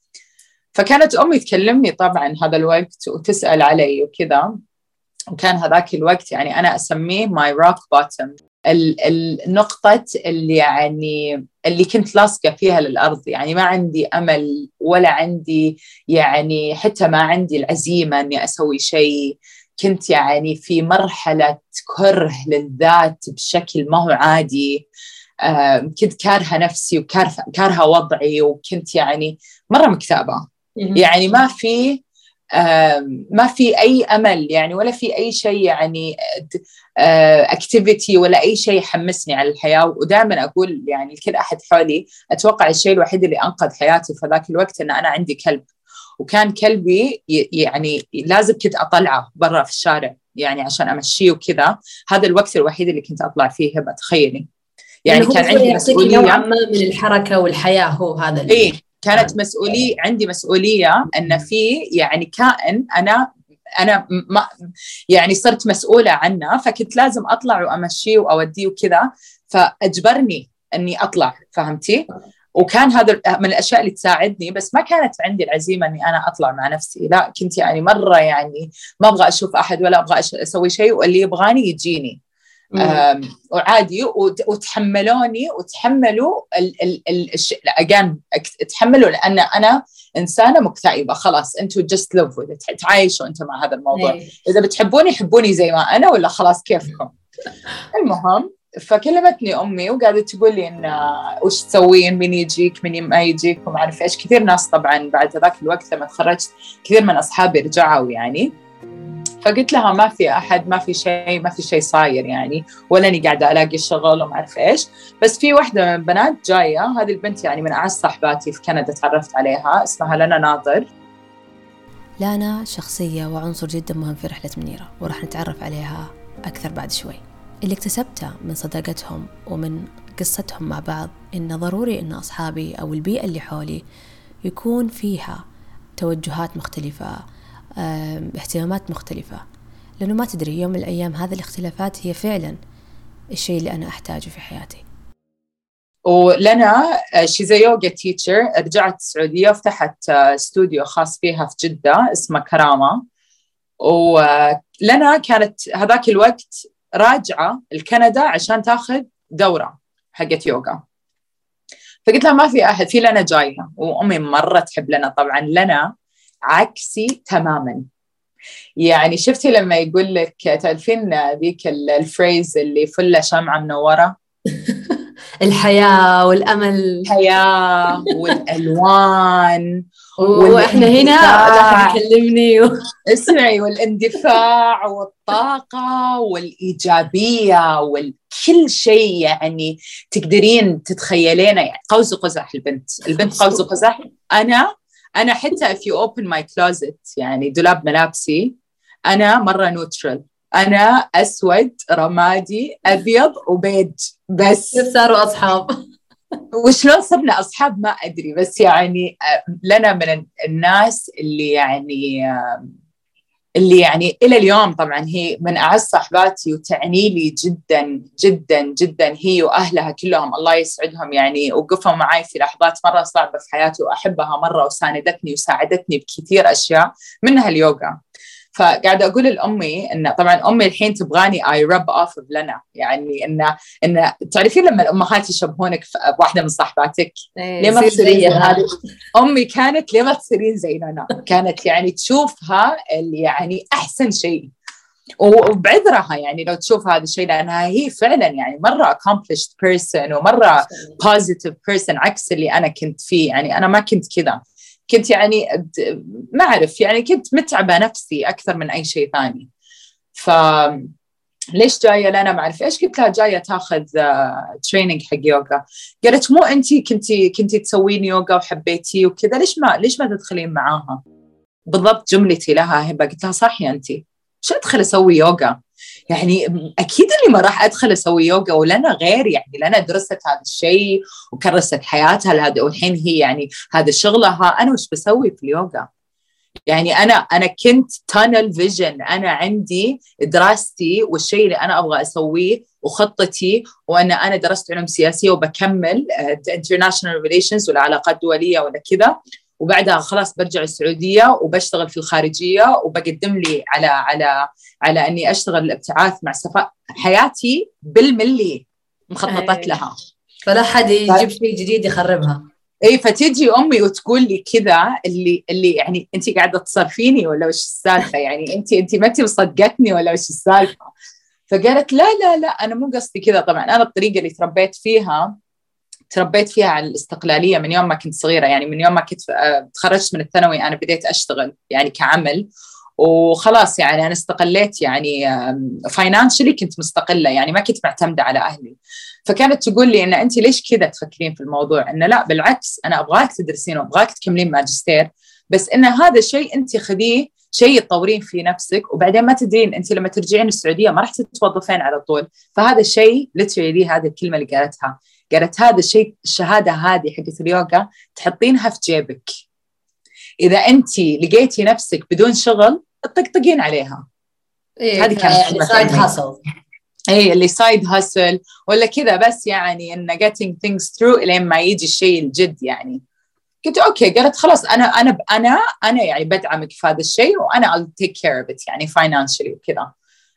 فكانت أمي تكلمني طبعا هذا الوقت وتسأل علي وكذا وكان هذاك الوقت يعني أنا أسميه ماي روك بوتم النقطة اللي يعني اللي كنت لاصقة فيها للأرض. يعني ما عندي أمل ولا عندي يعني حتى ما عندي العزيمة إني أسوي شيء. كنت يعني في مرحلة كره للذات بشكل ما هو عادي. كنت كارهة نفسي وكارهة وضعي وكنت يعني مرة مكتئبة. يعني ما في ما في أي أمل يعني ولا في أي شيء يعني اكتيفيتي ولا أي شيء يحمسني على الحياة. ودائما أقول يعني لكل أحد حولي أتوقع الشيء الوحيد اللي أنقذ حياتي في ذاك الوقت إن أنا عندي كلب. وكان كلبي يعني لازم كنت أطلعه برا في الشارع يعني عشان أمشيه وكذا. هذا الوقت الوحيد اللي كنت أطلع فيه هبة تخيلي. يعني كان عندي مسؤولية. نوعا ما من الحركة والحياة هو هذا إيه. كانت نعم. مسؤوليه عندي مسؤولية إن في يعني كائن أنا أنا ما يعني صرت مسؤولة عنه فكنت لازم أطلع وأمشيه وأوديه وكذا فأجبرني إني أطلع فهمتي؟ وكان هذا من الأشياء اللي تساعدني بس ما كانت عندي العزيمة إني أنا أطلع مع نفسي لا كنت يعني مرة يعني ما أبغى أشوف أحد ولا أبغى أسوي شيء واللي يبغاني يجيني وعادي وتحملوني وتحملوا الشيء اجان تحملوا لأن أنا إنسانة مكتئبة خلاص أنتم جست لوف تعايشوا أنتم مع هذا الموضوع. إيه. إذا بتحبوني حبوني زي ما أنا ولا خلاص كيفكم؟ *laughs* المهم فكلمتني أمي وقاعدة تقول لي إن وش تسوين؟ مين يجيك؟ مين ما يجيك؟ وما أعرف إيش. كثير ناس طبعا بعد ذاك الوقت لما تخرجت كثير من أصحابي رجعوا يعني. فقلت لها ما في أحد ما في شيء ما في شيء صاير يعني ولا أني قاعدة ألاقي شغل وما أعرف إيش. بس في واحدة من البنات جاية هذه البنت يعني من أعز صاحباتي في كندا تعرفت عليها اسمها لنا ناظر. لانا شخصية وعنصر جدا مهم في رحلة منيرة وراح نتعرف عليها أكثر بعد شوي. اللي اكتسبته من صداقتهم ومن قصتهم مع بعض إن ضروري إن أصحابي أو البيئة اللي حولي يكون فيها توجهات مختلفة اهتمامات مختلفة. لأنه ما تدري يوم من الأيام هذه الاختلافات هي فعلا الشيء اللي أنا أحتاجه في حياتي. ولنا شيز يوغا teacher رجعت السعودية وفتحت استوديو خاص فيها في جدة اسمه كرامة. ولنا كانت هذاك الوقت راجعة لكندا عشان تاخذ دورة حقت يوغا فقلت لها ما في أحد في لنا جاية وأمي مرة تحب لنا. طبعا لنا عكسي تماما. يعني شفتي لما يقول لك تعرفين ذيك الفريز اللي فله شمعة منورة *laughs* الحياة والأمل. الحياة والألوان *laughs* وإحنا هنا لا تكلمني و... اسمعي والاندفاع والطاقة والإيجابية وكل شيء يعني تقدرين تتخيلينه. يعني قوس قزح البنت. البنت قوس قزح أنا أنا حتى if you open my closet يعني دولاب ملابسي أنا مرة نوترال أنا أسود رمادي أبيض وبيج. بس. كيف صاروا أصحاب؟ وشلون صرنا أصحاب ما أدري. بس يعني آه، لنا من الناس اللي يعني اللي يعني إلى اليوم طبعا هي من أعز صاحباتي وتعني لي جدا جدا جدا هي وأهلها كلهم. الله يسعدهم يعني وقفوا معي في لحظات مرة صعبة في حياتي وأحبها مرة وساندتني وساعدتني بكثير أشياء منها اليوغا. فقاعدة أقول لأمي إن طبعا أمي الحين تبغاني اي رب اوف لنا يعني إن إن تعرفين لما الأمهات يشبهونك بواحدة من صاحباتك؟ إيه، ليه ما تصيرين هذه أمي كانت ليه ما تصيرين زي لنا كانت يعني تشوفها اللي يعني أحسن شيء. وبعذرها يعني لو تشوف هذا الشيء لأنها هي فعلا يعني مرة accomplished person ومرة positive person عكس اللي أنا كنت فيه. يعني أنا ما كنت كذا. كنت يعني ما أعرف يعني كنت متعبة نفسي أكثر من أي شيء ثاني. ف ليش جاية؟ لنا ما أعرف. إيش قلت لها؟ جاية تاخذ training uh, حق يوغا قالت مو انت كنتي كنتي تسوين يوغا وحبيتي وكذا ليش ما ليش ما تدخلين معاها؟ بالضبط جملتي لها هبة. قلت لها صح يا انت. شو أدخل أسوي يوغا يعني أكيد إني ما راح أدخل أسوي يوغا ولنا غير يعني لنا درست هذا الشيء وكرست حياتها لهذا والحين هي يعني هذا شغلها. أنا وش بسوي في اليوغا؟ يعني أنا أنا كنت tunnel vision أنا عندي دراستي والشيء اللي أنا أبغى أسويه وخطتي وأن أنا درست علوم سياسية وبكمل international relations والعلاقات الدولية ولا كذا. وبعدها خلاص برجع السعودية وبشتغل في الخارجية وبقدم لي على على على أني أشتغل الابتعاث مع السفاره حياتي بالملي مخططة لها. فلا حد يجيب شيء جديد يخربها. اي فتيجي أمي وتقول لي كذا اللي اللي يعني انت قاعدة تصرفيني ولا وش السالفة؟ يعني انت انت ما انت مصدقتني ولا وش السالفة؟ فقالت لا لا لا أنا مو قصدي كذا. طبعا أنا الطريقة اللي تربيت فيها تربيت فيها على الاستقلالية من يوم ما كنت صغيرة يعني من يوم ما كنت آه، تخرجت من الثانوي أنا بديت أشتغل يعني كعمل. وخلاص يعني أنا استقليت يعني فاينانشلي كنت مستقلة يعني ما كنت معتمدة على أهلي. فكانت تقول لي إن أنت ليش كذا تفكرين في الموضوع؟ انه لا بالعكس أنا أبغاك تدرسين وأبغاك تكملين ماجستير بس إن هذا الشيء أنت خذيه شيء تطورين في نفسك وبعدين ما تدرين أنت لما ترجعين السعودية ما راح تتوظفين على طول. فهذا الشيء literally هذه الكلمة اللي قالتها. قالت هذا الشيء الشهادة هذه حقت اليوغا تحطينها في جيبك. إذا انت لقيتي نفسك بدون شغل تطقطقين عليها. إيه هذه كانت يعني سايد هاسل اي اللي سايد هاسل ولا كذا بس يعني إن getting things through إلين ما يجي الشيء الجد يعني. قلت أوكي قالت خلاص أنا أنا أنا أنا يعني بدعمك في هذا الشيء وأنا I'll take care of it يعني financially وكذا.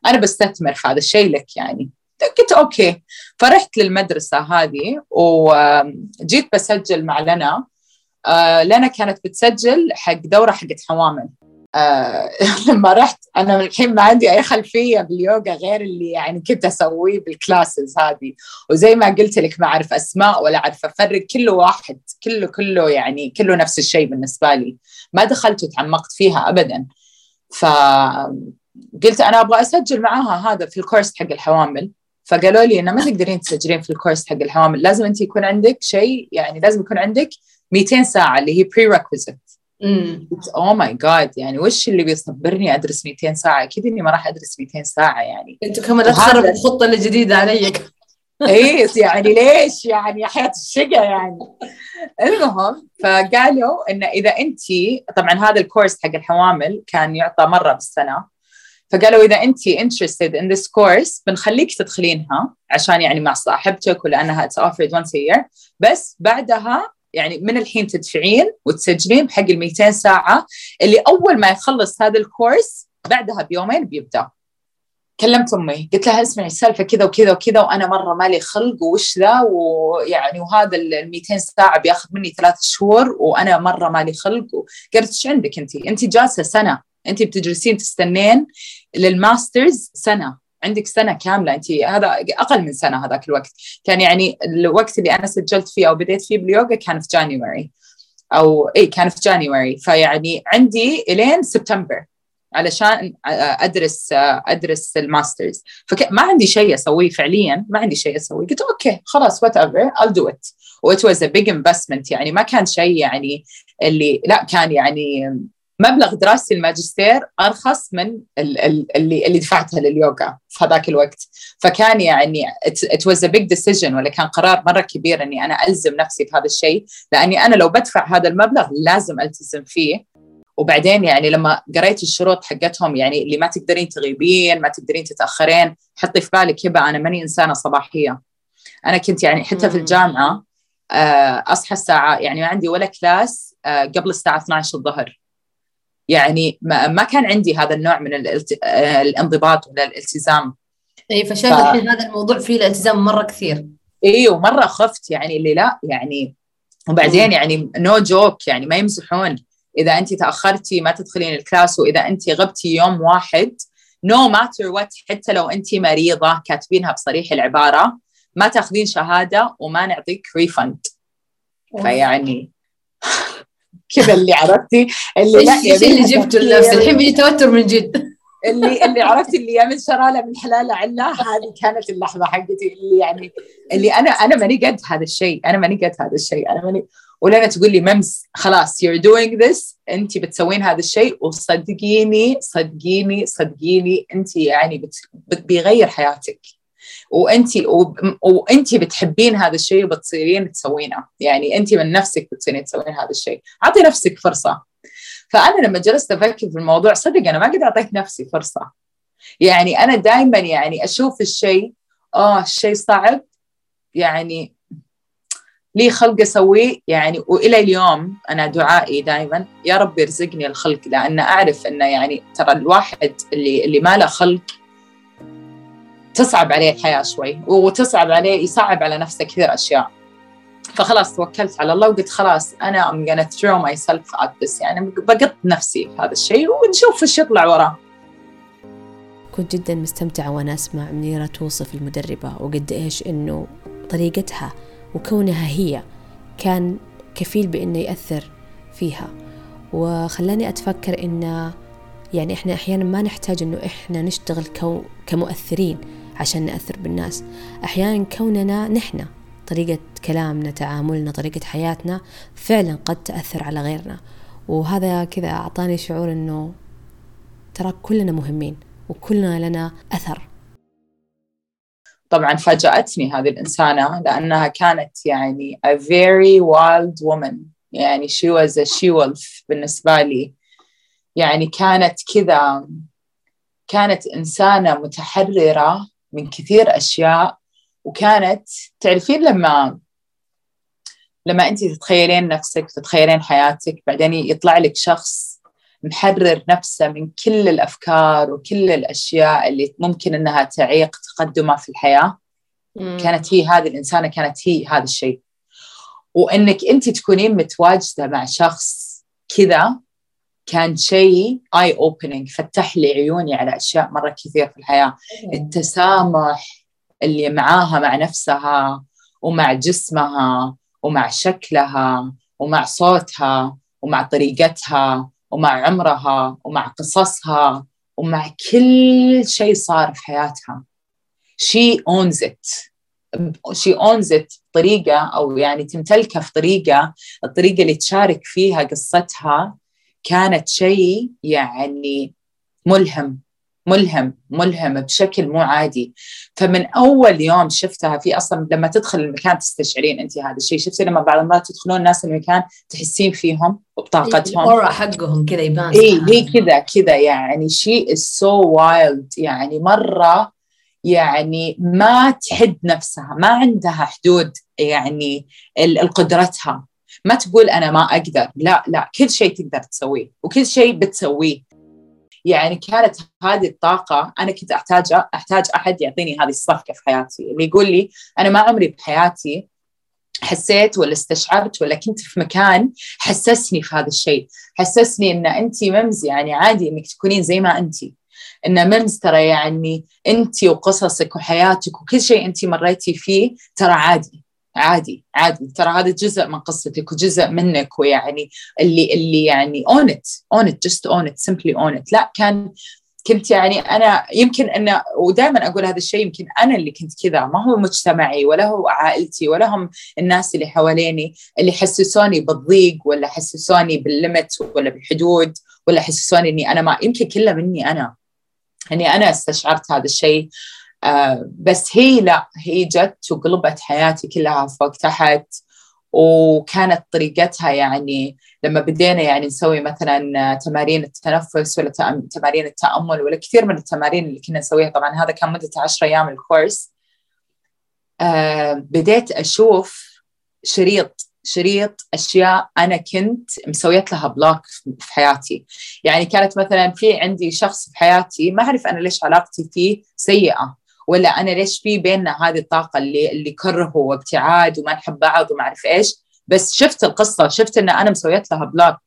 أنا بستثمر في هذا الشيء لك يعني. قلت أوكي. فرحت للمدرسة هذه وجيت بسجل مع لنا. آه، لنا كانت بتسجل حق دورة حقت حوامل. آه *laughs* لما رحت أنا الحين ما عندي أي خلفية باليوغا غير اللي يعني كنت أسويه بال classes هذه. وزي ما قلت لك ما أعرف أسماء ولا أعرف أفرق كله واحد. كله كله يعني كله نفس الشيء بالنسبة لي. ما دخلت وتعمقت فيها ابدا. فقلت أنا أبغى أسجل معاها هذا في الكورس حق الحوامل. فقالوا لي إنه ما تقدرين تسجلين في الكورس حق الحوامل لازم أنت يكون عندك شيء يعني لازم يكون عندك 200 ساعة اللي هي prerequisite oh my God يعني وش اللي بيصبرني أدرس 200 ساعة؟ أكيد إني ما راح أدرس 200 ساعة يعني. أنت كمان لا تخرب الخطة الجديده علي *laughs* إيه يعني ليش؟ يعني يا حياة الشقا يعني. المهم فقالوا ان إذا انت طبعا هذا الكورس حق الحوامل كان يعطى مرة بالسنة. فقالوا إذا أنت interested in this course بنخليك تدخلينها عشان يعني مع صاحبتك ولأنها it's offered once a year. بس بعدها يعني من الحين تدفعين وتسجلين بحق ال 200 ساعة اللي أول ما يخلص هذا الكورس بعدها بيومين بيبدأ. كلمت أمي قلت لها اسمعي السالفة كذا وكذا وكذا وأنا مرة مالي خلق وش ذا ويعني وهذا ال 200 ساعة بياخذ مني ثلاث شهور وأنا مرة مالي خلق. قالت إيش عندك أنت؟ أنت جالسة سنة. انت بتجلسين تستنين لل Master's سنة. عندك سنة كاملة انت. هذا أقل من سنة هذاك الوقت. كان يعني الوقت اللي أنا سجلت فيه أو بديت فيه باليوغا كان في January. أو اي كان في January. فيعني عندي إلين سبتمبر علشان أدرس أدرس ال Master's. فما عندي شيء أسويه فعليا. ما عندي شيء أسويه. قلت أوكي خلاص whatever I'll do it. و it was a big investment يعني ما كان شيء يعني اللي لا كان يعني مبلغ دراستي الماجستير أرخص من اللي اللي دفعتها لليوغا في هذاك الوقت. فكان يعني it was a big decision ولا كان قرار مرة كبير إني أنا ألزم نفسي في هذا الشيء. لأني أنا لو بدفع هذا المبلغ لازم ألتزم فيه. وبعدين يعني لما قريت الشروط حقتهم يعني اللي ما تقدرين تغيبين ما تقدرين تتأخرين حطي في بالك هبه أنا ماني إنسانة صباحية. أنا كنت يعني حتى في الجامعة آه، أصحى الساعة يعني ما عندي ولا كلاس آه، قبل الساعة 12 الظهر. يعني ما, ما كان عندي هذا النوع من الانضباط ولا الالتزام. اي فشايف ف... هذا الموضوع فيه الالتزام مرة كثير. اي ومره خفت يعني اللي لا يعني وبعدين يعني no joke يعني ما يمزحون. إذا انت تأخرتي ما تدخلين الكلاس وإذا انت غبتي يوم واحد no matter what حتى لو انت مريضة كاتبينها بصريح العبارة ما تاخذين شهادة وما نعطيك ريفند فيعني كذا اللي عرفتي اللي لا إيش اللي جبته لنفسي الحين بيجي توتر من جد. اللي اللي عرفتي اللي يعمل شرالة من حلالة عله هذه كانت اللحظة حقتي اللي يعني اللي أنا أنا ماني قد هذا الشيء. أنا ماني قد هذا الشيء. أنا ماني ولنا تقول لي ممس خلاص you're doing this. أنت بتسوين هذا الشيء وصدقيني صدقيني صدقيني أنت يعني بت بيغير حياتك. وأنت وأنت بتحبين هذا الشيء وبتصيرين تسوينه. يعني أنت من نفسك بتصيرين تسوين هذا الشيء. أعطي نفسك فرصة. فأنا لما جلست أفكر في الموضوع صدق أنا ما قد أعطيت نفسي فرصة. يعني أنا دائما يعني أشوف الشيء آه الشيء صعب. يعني لي خلق أسويه. يعني وإلى اليوم أنا دعائي دائما يا رب يرزقني الخلق لأن أعرف إنه يعني ترى الواحد اللي اللي ما له خلق تصعب عليه الحياة شوي وتصعب عليه يصعب على نفسه كثير أشياء. فخلاص توكلت على الله وقلت خلاص أنا I'm gonna throw myself at this يعني بقط نفسي في هذا الشيء ونشوف إيش يطلع وراه. كنت جدا مستمتعة وأنا أسمع منيرة توصف المدربة وقد إيش إنه طريقتها وكونها هي كان كفيل بإنه يأثر فيها. وخلاني أتفكر إن يعني إحنا أحيانا ما نحتاج إنه إحنا نشتغل كمؤثرين. عشان نأثر بالناس. أحيانا كوننا نحن طريقة كلامنا تعاملنا طريقة حياتنا فعلا قد تأثر على غيرنا. وهذا كذا أعطاني شعور أنه ترى كلنا مهمين وكلنا لنا أثر. طبعا فاجأتني هذه الإنسانة لأنها كانت يعني a very wild woman. يعني she was a she wolf بالنسبة لي. يعني كانت كذا كانت إنسانة متحررة من كثير أشياء وكانت تعرفين لما لما انت تتخيلين نفسك تتخيلين حياتك بعدين يطلع لك شخص محرر نفسه من كل الأفكار وكل الأشياء اللي ممكن إنها تعيق تقدمه في الحياة مم. كانت هي هذه الإنسانة كانت هي هذا الشيء وإنك انت تكونين متواجدة مع شخص كذا كان شيء اي اوبننج فتح لي عيوني على أشياء مرة كثير في الحياة. التسامح اللي معاها مع نفسها ومع جسمها ومع شكلها ومع صوتها ومع طريقتها ومع عمرها ومع قصصها ومع كل شيء صار في حياتها. She owns it. She owns it بطريقة أو يعني تمتلكها في طريقة الطريقة اللي تشارك فيها قصتها كانت شيء يعني ملهم ملهم ملهم بشكل مو عادي. فمن أول يوم شفتها في أصلا لما تدخل المكان تستشعرين انت هذا الشيء. شفتي لما بعض المرات تدخلون الناس المكان تحسين فيهم وبطاقتهم الأورا حقهم كذا يبان. إي هي كذا كذا يعني. she is so wild يعني مرة يعني ما تحد نفسها ما عندها حدود يعني قدرتها ما تقول أنا ما أقدر. لا لا كل شيء تقدر تسويه وكل شيء بتسويه. يعني كانت هذه الطاقة أنا كنت أحتاج أحتاج أحد يعطيني هذه الصفقة في حياتي. اللي يقول لي أنا ما عمري بحياتي حسيت ولا استشعرت ولا كنت في مكان حسسني في هذا الشيء. حسسني إن انت ممز يعني عادي إنك تكونين زي ما انت. إن ممز ترى يعني انت وقصصك وحياتك وكل شيء انت مريتي فيه ترى عادي. عادي عادي. ترى هذا جزء من قصتك وجزء منك ويعني اللي اللي يعني own it own it just own simply own it لا كان كنت يعني أنا يمكن انه ودائما أقول هذا الشيء يمكن أنا اللي كنت كذا. ما هو مجتمعي ولا هو عائلتي ولا هم الناس اللي حواليني اللي حسسوني بالضيق ولا حسسوني بالليمت ولا بالحدود ولا حسسوني إني أنا ما يمكن كله مني أنا. إني أنا استشعرت هذا الشيء. بس هي لا هي جت وقلبت حياتي كلها فوق تحت وكانت طريقتها يعني لما بدينا يعني نسوي مثلا تمارين التنفس ولا تمارين التأمل ولا كثير من التمارين اللي كنا نسويها. طبعا هذا كان مدة 10 أيام الكورس. آه بديت أشوف شريط شريط أشياء أنا كنت مسويت لها بلوك في حياتي. يعني كانت مثلا في عندي شخص في حياتي ما أعرف أنا ليش علاقتي فيه سيئة. ولا أنا ليش في بيننا هذه الطاقة اللي اللي كره وابتعاد وما نحب بعض وما أعرف إيش. بس شفت القصة شفت إن أنا مسويت لها بلوك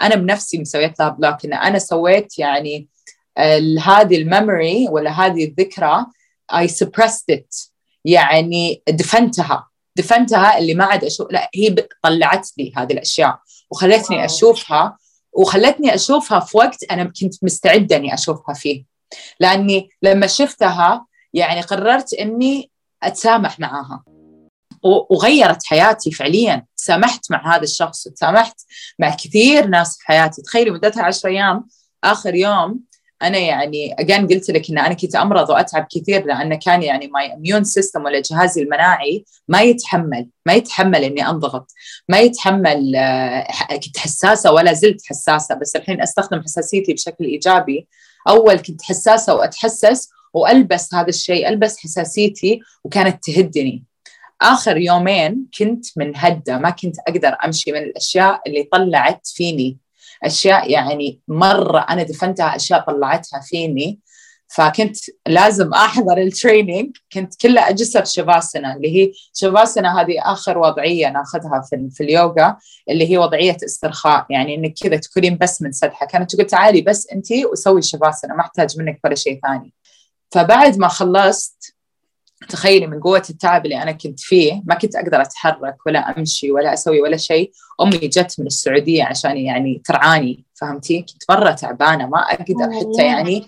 أنا بنفسي مسويت لها بلوك إن أنا سويت يعني هذه الميموري ولا هذه الذكرى I suppressed it. يعني دفنتها. دفنتها اللي ما عاد أشوف لا هي طلعت لي هذه الأشياء. وخلتني أشوفها وخلتني أشوفها في وقت أنا كنت مستعدة إني أشوفها فيه. لأني لما شفتها يعني قررت إني أتسامح معاها. وغيرت حياتي فعليا. تسامحت مع هذا الشخص وتسامحت مع كثير ناس في حياتي. تخيلي مدتها عشر أيام. آخر يوم أنا يعني again قلت لك إن أنا كنت أمرض وأتعب كثير لأن كان يعني my immune system ولا جهازي المناعي ما يتحمل ما يتحمل إني أنضغط. ما يتحمل آه، كنت حساسة ولا زلت حساسة. بس الحين أستخدم حساسيتي بشكل إيجابي. أول كنت حساسة وأتحسس وألبس هذا الشيء ألبس حساسيتي وكانت تهدني. آخر يومين كنت منهدة ما كنت أقدر أمشي من الأشياء اللي طلعت فيني. أشياء يعني مرة أنا دفنتها أشياء طلعتها فيني. فكنت لازم أحضر التريننج كنت كلها أجسر شفاسنا اللي هي شفاسنا هذه آخر وضعية ناخذها في, في اليوغا اللي هي وضعية استرخاء. يعني إنك كذا تكونين بس منسدحه كانت تقول تعالي بس انت وسوي شفاسنا ما أحتاج منك ولا شيء ثاني. فبعد ما خلصت تخيلي من قوة التعب اللي أنا كنت فيه ما كنت أقدر أتحرك ولا أمشي ولا أسوي ولا شيء. أمي جت من السعودية عشان يعني ترعاني فهمتي؟ كنت مرة تعبانة ما أقدر حتى يعني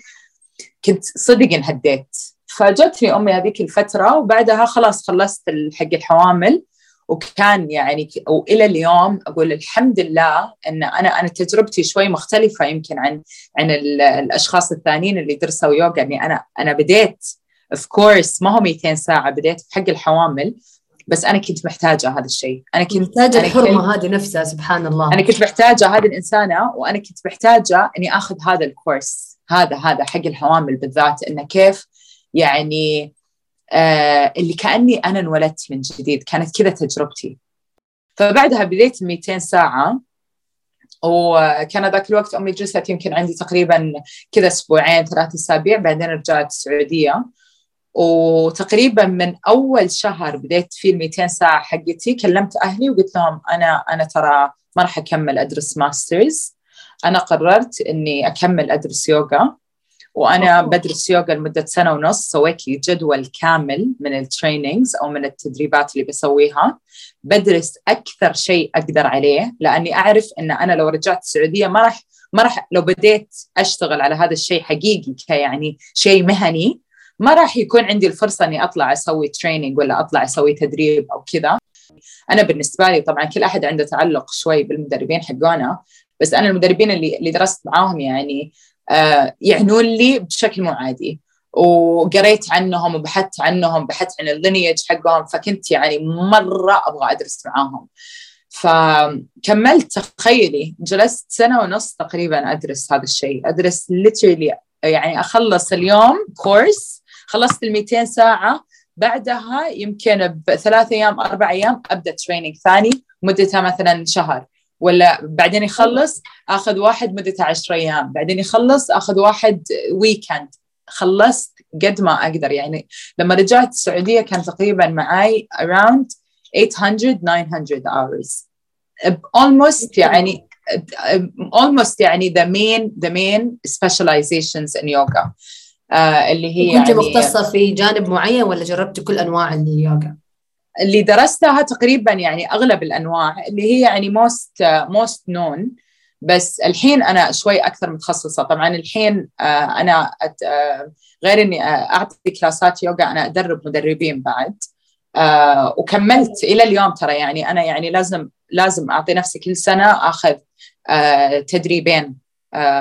كنت صدق انهديت فجتني أمي هذيك الفترة وبعدها خلاص خلصت حق الحوامل. وكان يعني وإلى اليوم أقول الحمد لله إن أنا أنا تجربتي شوي مختلفة يمكن عن عن الأشخاص الثانيين اللي درسوا يوغا. اني أنا أنا بديت of course ما هو 200 ساعة بديت في حق الحوامل بس أنا كنت محتاجة هذا الشيء. أنا كنت محتاجة الحرمة هذه نفسها سبحان الله. أنا كنت محتاجة هذه الإنسانة وأنا كنت محتاجة إني آخذ هذا الكورس هذا هذا حق الحوامل بالذات إنه كيف يعني اللي كأني أنا انولدت من جديد. كانت كذا تجربتي. فبعدها بديت 200 ساعة وكان ذاك الوقت أمي جلست يمكن عندي تقريبا كذا أسبوعين ثلاث أسابيع بعدين رجعت السعودية. وتقريبا من أول شهر بديت فيه ال 200 ساعة حقتي كلمت أهلي وقلت لهم أنا أنا ترى ما راح أكمل أدرس masters أنا قررت إني أكمل أدرس يوغا وأنا بدرس يوغا لمدة سنة ونص سويت لي جدول كامل من ال trainings أو من التدريبات اللي بسويها. بدرس أكثر شيء أقدر عليه لأني أعرف إن أنا لو رجعت السعودية ما راح ما راح لو بديت أشتغل على هذا الشيء حقيقي كيعني شيء مهني ما راح يكون عندي الفرصة إني أطلع أسوي training ولا أطلع أسوي تدريب أو كذا. أنا بالنسبة لي طبعا كل أحد عنده تعلق شوي بالمدربين حقونا بس أنا المدربين اللي اللي درست معاهم يعني يعنون لي بشكل مو عادي. وقريت عنهم وبحثت عنهم بحثت عن ال lineage حقهم فكنت يعني مرة أبغى أدرس معاهم. فكملت تخيلي جلست سنة ونص تقريبا أدرس هذا الشيء. أدرس literally يعني أخلص اليوم course خلصت ال 200 ساعة. بعدها يمكن بثلاث أيام أربع أيام أبدأ training ثاني مدتها مثلا شهر. ولا بعدين يخلص أخذ واحد مدته 10 أيام بعدين يخلص أخذ واحد weekend خلصت قد ما أقدر. يعني لما رجعت السعودية كان تقريبا معي around 800 900 hours. Almost يعني almost يعني the main the main specializations in yoga. آه اللي هي كنت يعني مختصة في جانب معين ولا جربت كل أنواع اليوغا؟ اللي درستها تقريبا يعني أغلب الأنواع اللي هي يعني most most known بس الحين أنا شوي أكثر متخصصة. طبعا الحين آه أنا آه غير إني آه، أعطي كلاسات يوغا أنا أدرب مدربين بعد. وكملت إلى اليوم ترى يعني أنا يعني لازم لازم أعطي نفسي كل سنة أخذ آه تدريبين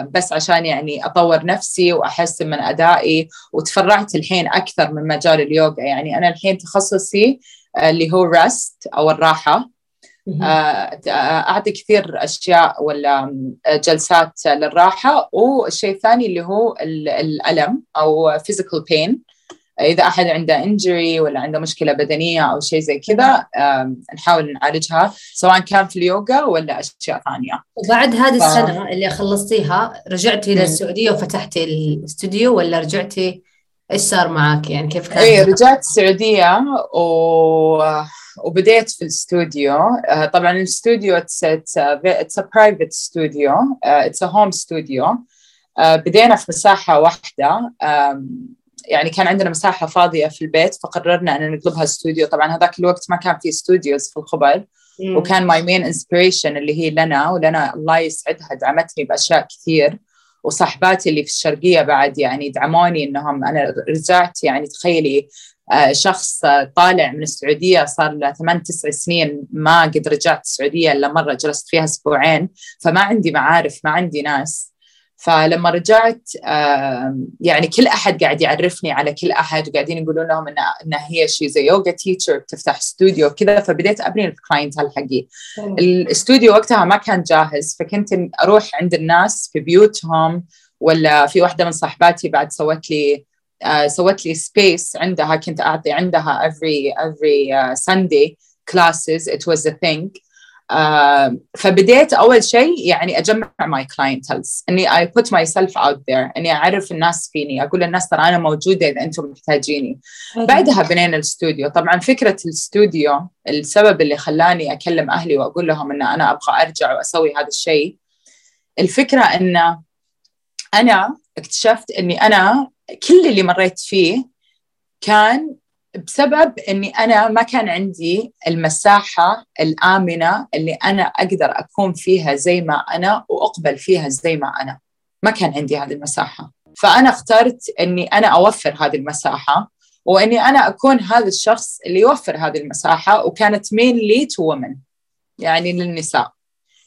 بس عشان يعني أطور نفسي وأحسن من أدائي. وتفرعت الحين أكثر من مجال اليوغا. يعني أنا الحين تخصصي اللي هو رست أو الراحة. آه، أعطي كثير أشياء ولا جلسات للراحة. والشيء الثاني اللي هو الألم أو physical pain. إذا أحد عنده injury ولا عنده مشكلة بدنية أو شيء زي كذا نحاول نعالجها سواء كان في اليوغا ولا أشياء ثانية. وبعد هذه ف... السنة اللي خلصتيها رجعتي للسعوديه وفتحتي الاستوديو ولا رجعتي إيش صار معك؟ يعني كيف كان؟ اي رجعت السعودية و... وبديت في الاستوديو. uh, طبعا الاستوديو it's it's private studio it's a home studio آه، بدينا في مساحة واحدة. يعني كان عندنا مساحة فاضية في البيت فقررنا أن نقلبها استوديو طبعا هذاك الوقت ما كان في studios في الخبر. وكان my main inspiration اللي هي لنا ولنا الله يسعدها دعمتني بأشياء كثير. وصاحباتي اللي في الشرقية بعد يعني دعموني إنهم أنا رجعت يعني تخيلي آه، شخص طالع من السعودية صار له ثمان تسع سنين ما قد رجعت السعودية إلا مرة جلست فيها أسبوعين فما عندي معارف ما عندي ناس. فلما رجعت يعني كل أحد قاعد يعرفني على كل أحد وقاعدين يقولون لهم إن إن هي she's a yoga teacher بتفتح استوديو كذا فبديت أبني ال client حقي الاستوديو وقتها ما كان جاهز فكنت أروح عند الناس في بيوتهم ولا في واحدة من صاحباتي بعد سوت لي uh, سوت لي space عندها كنت أعطي عندها every every uh, Sunday classes it was a thing. فبديت أول شيء يعني أجمع my clienteles إني I put myself out there إني أعرف الناس فيني أقول للناس ترى أنا موجودة إذا أنتم محتاجيني. بعدها بنينا الاستوديو طبعا فكرة الاستوديو السبب اللي خلاني أكلم أهلي وأقول لهم إن أنا أبغى أرجع وأسوي هذا الشيء الفكرة إن أنا اكتشفت إني أنا كل اللي مريت فيه كان بسبب إني أنا ما كان عندي المساحة الآمنة اللي أنا أقدر أكون فيها زي ما أنا وأقبل فيها زي ما أنا. ما كان عندي هذه المساحة. فأنا اخترت إني أنا أوفر هذه المساحة وإني أنا أكون هذا الشخص اللي يوفر هذه المساحة وكانت مين لي تو ومن يعني للنساء.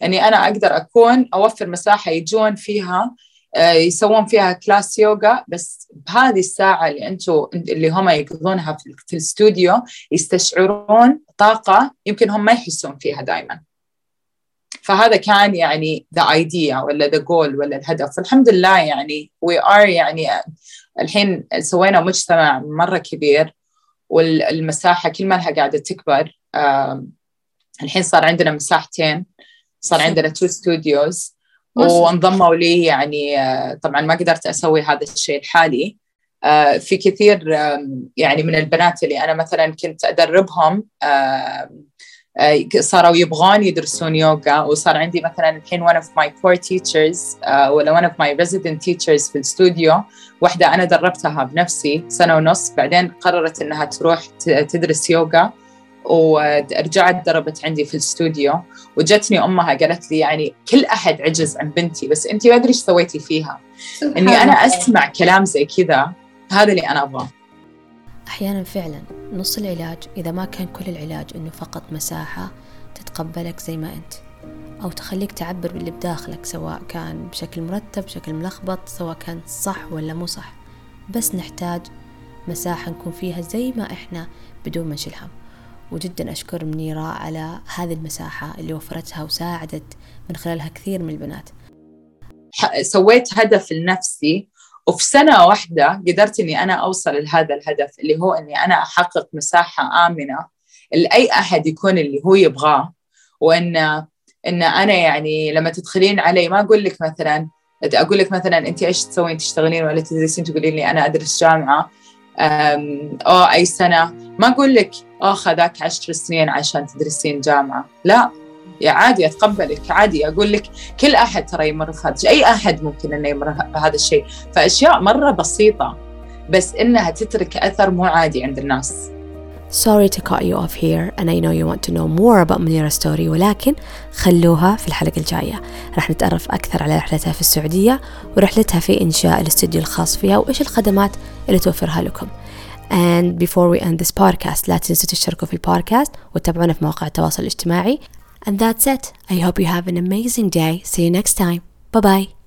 إني أنا أقدر أكون أوفر مساحة يجون فيها يسوون فيها class يوغا بس بهذه الساعة اللي أنتم اللي هم يقضونها في الاستوديو يستشعرون طاقة يمكن هم ما يحسون فيها دائما فهذا كان يعني the idea ولا the goal ولا الهدف. والحمد لله يعني we are يعني الحين سوينا مجتمع مرة كبير والمساحة كل ما لها قاعدة تكبر الحين صار عندنا مساحتين صار عندنا تو studios وانضموا لي يعني آه، طبعا ما قدرت أسوي هذا الشيء الحالي آه، في كثير يعني من البنات اللي أنا مثلا كنت أدربهم آه، صاروا يبغون يدرسون يوغا وصار عندي مثلا الحين one of my core teachers ولا one of my resident teachers في الاستوديو واحدة أنا دربتها بنفسي سنة ونص بعدين قررت إنها تروح تدرس يوغا. ورجعت دربت عندي في الاستوديو وجتني أمها قالت لي يعني كل أحد عجز عن بنتي بس انت ما أدري إيش سويتي فيها. إني أنا أسمع كلام زي كذا هذا اللي أنا أبغاه. أحيانا فعلا نص العلاج إذا ما كان كل العلاج إنه فقط مساحة تتقبلك زي ما أنت أو تخليك تعبر باللي بداخلك سواء كان بشكل مرتب بشكل ملخبط سواء كان صح ولا مو صح. بس نحتاج مساحة نكون فيها زي ما إحنا بدون ما نشيل هم. وجدا أشكر منيرة على هذه المساحة اللي وفرتها وساعدت من خلالها كثير من البنات. سويت هدف لنفسي وفي سنة واحدة قدرت إني أنا أوصل لهذا الهدف اللي هو إني أنا أحقق مساحة آمنة لأي أحد يكون اللي هو يبغاه. وإن إن أنا يعني لما تدخلين علي ما أقول لك مثلا أقول لك مثلا أنت إيش تسوين؟ تشتغلين ولا تدرسين؟ تقولين لي أنا أدرس جامعة. أو أي سنة. ما أقول لك أوه خذاك عشر سنين عشان تدرسين جامعة. لا يا عادي أتقبلك. عادي أقول لك كل أحد ترى يمر في هذا الشيء. أي أحد ممكن إنه يمر بهذا الشيء. فأشياء مرة بسيطة بس إنها تترك أثر مو عادي عند الناس. Sorry to cut you off here and I know you want to know more about Munira story ولكن خلوها في الحلقة الجاية. راح نتعرف أكثر على رحلتها في السعودية ورحلتها في إنشاء الاستوديو الخاص فيها وإيش الخدمات اللي توفرها لكم. And before we end this podcast لا تنسوا تشتركوا في البودكاست وتابعونا في مواقع التواصل الاجتماعي. And that's it. I hope you have an amazing day. See you next time. Bye bye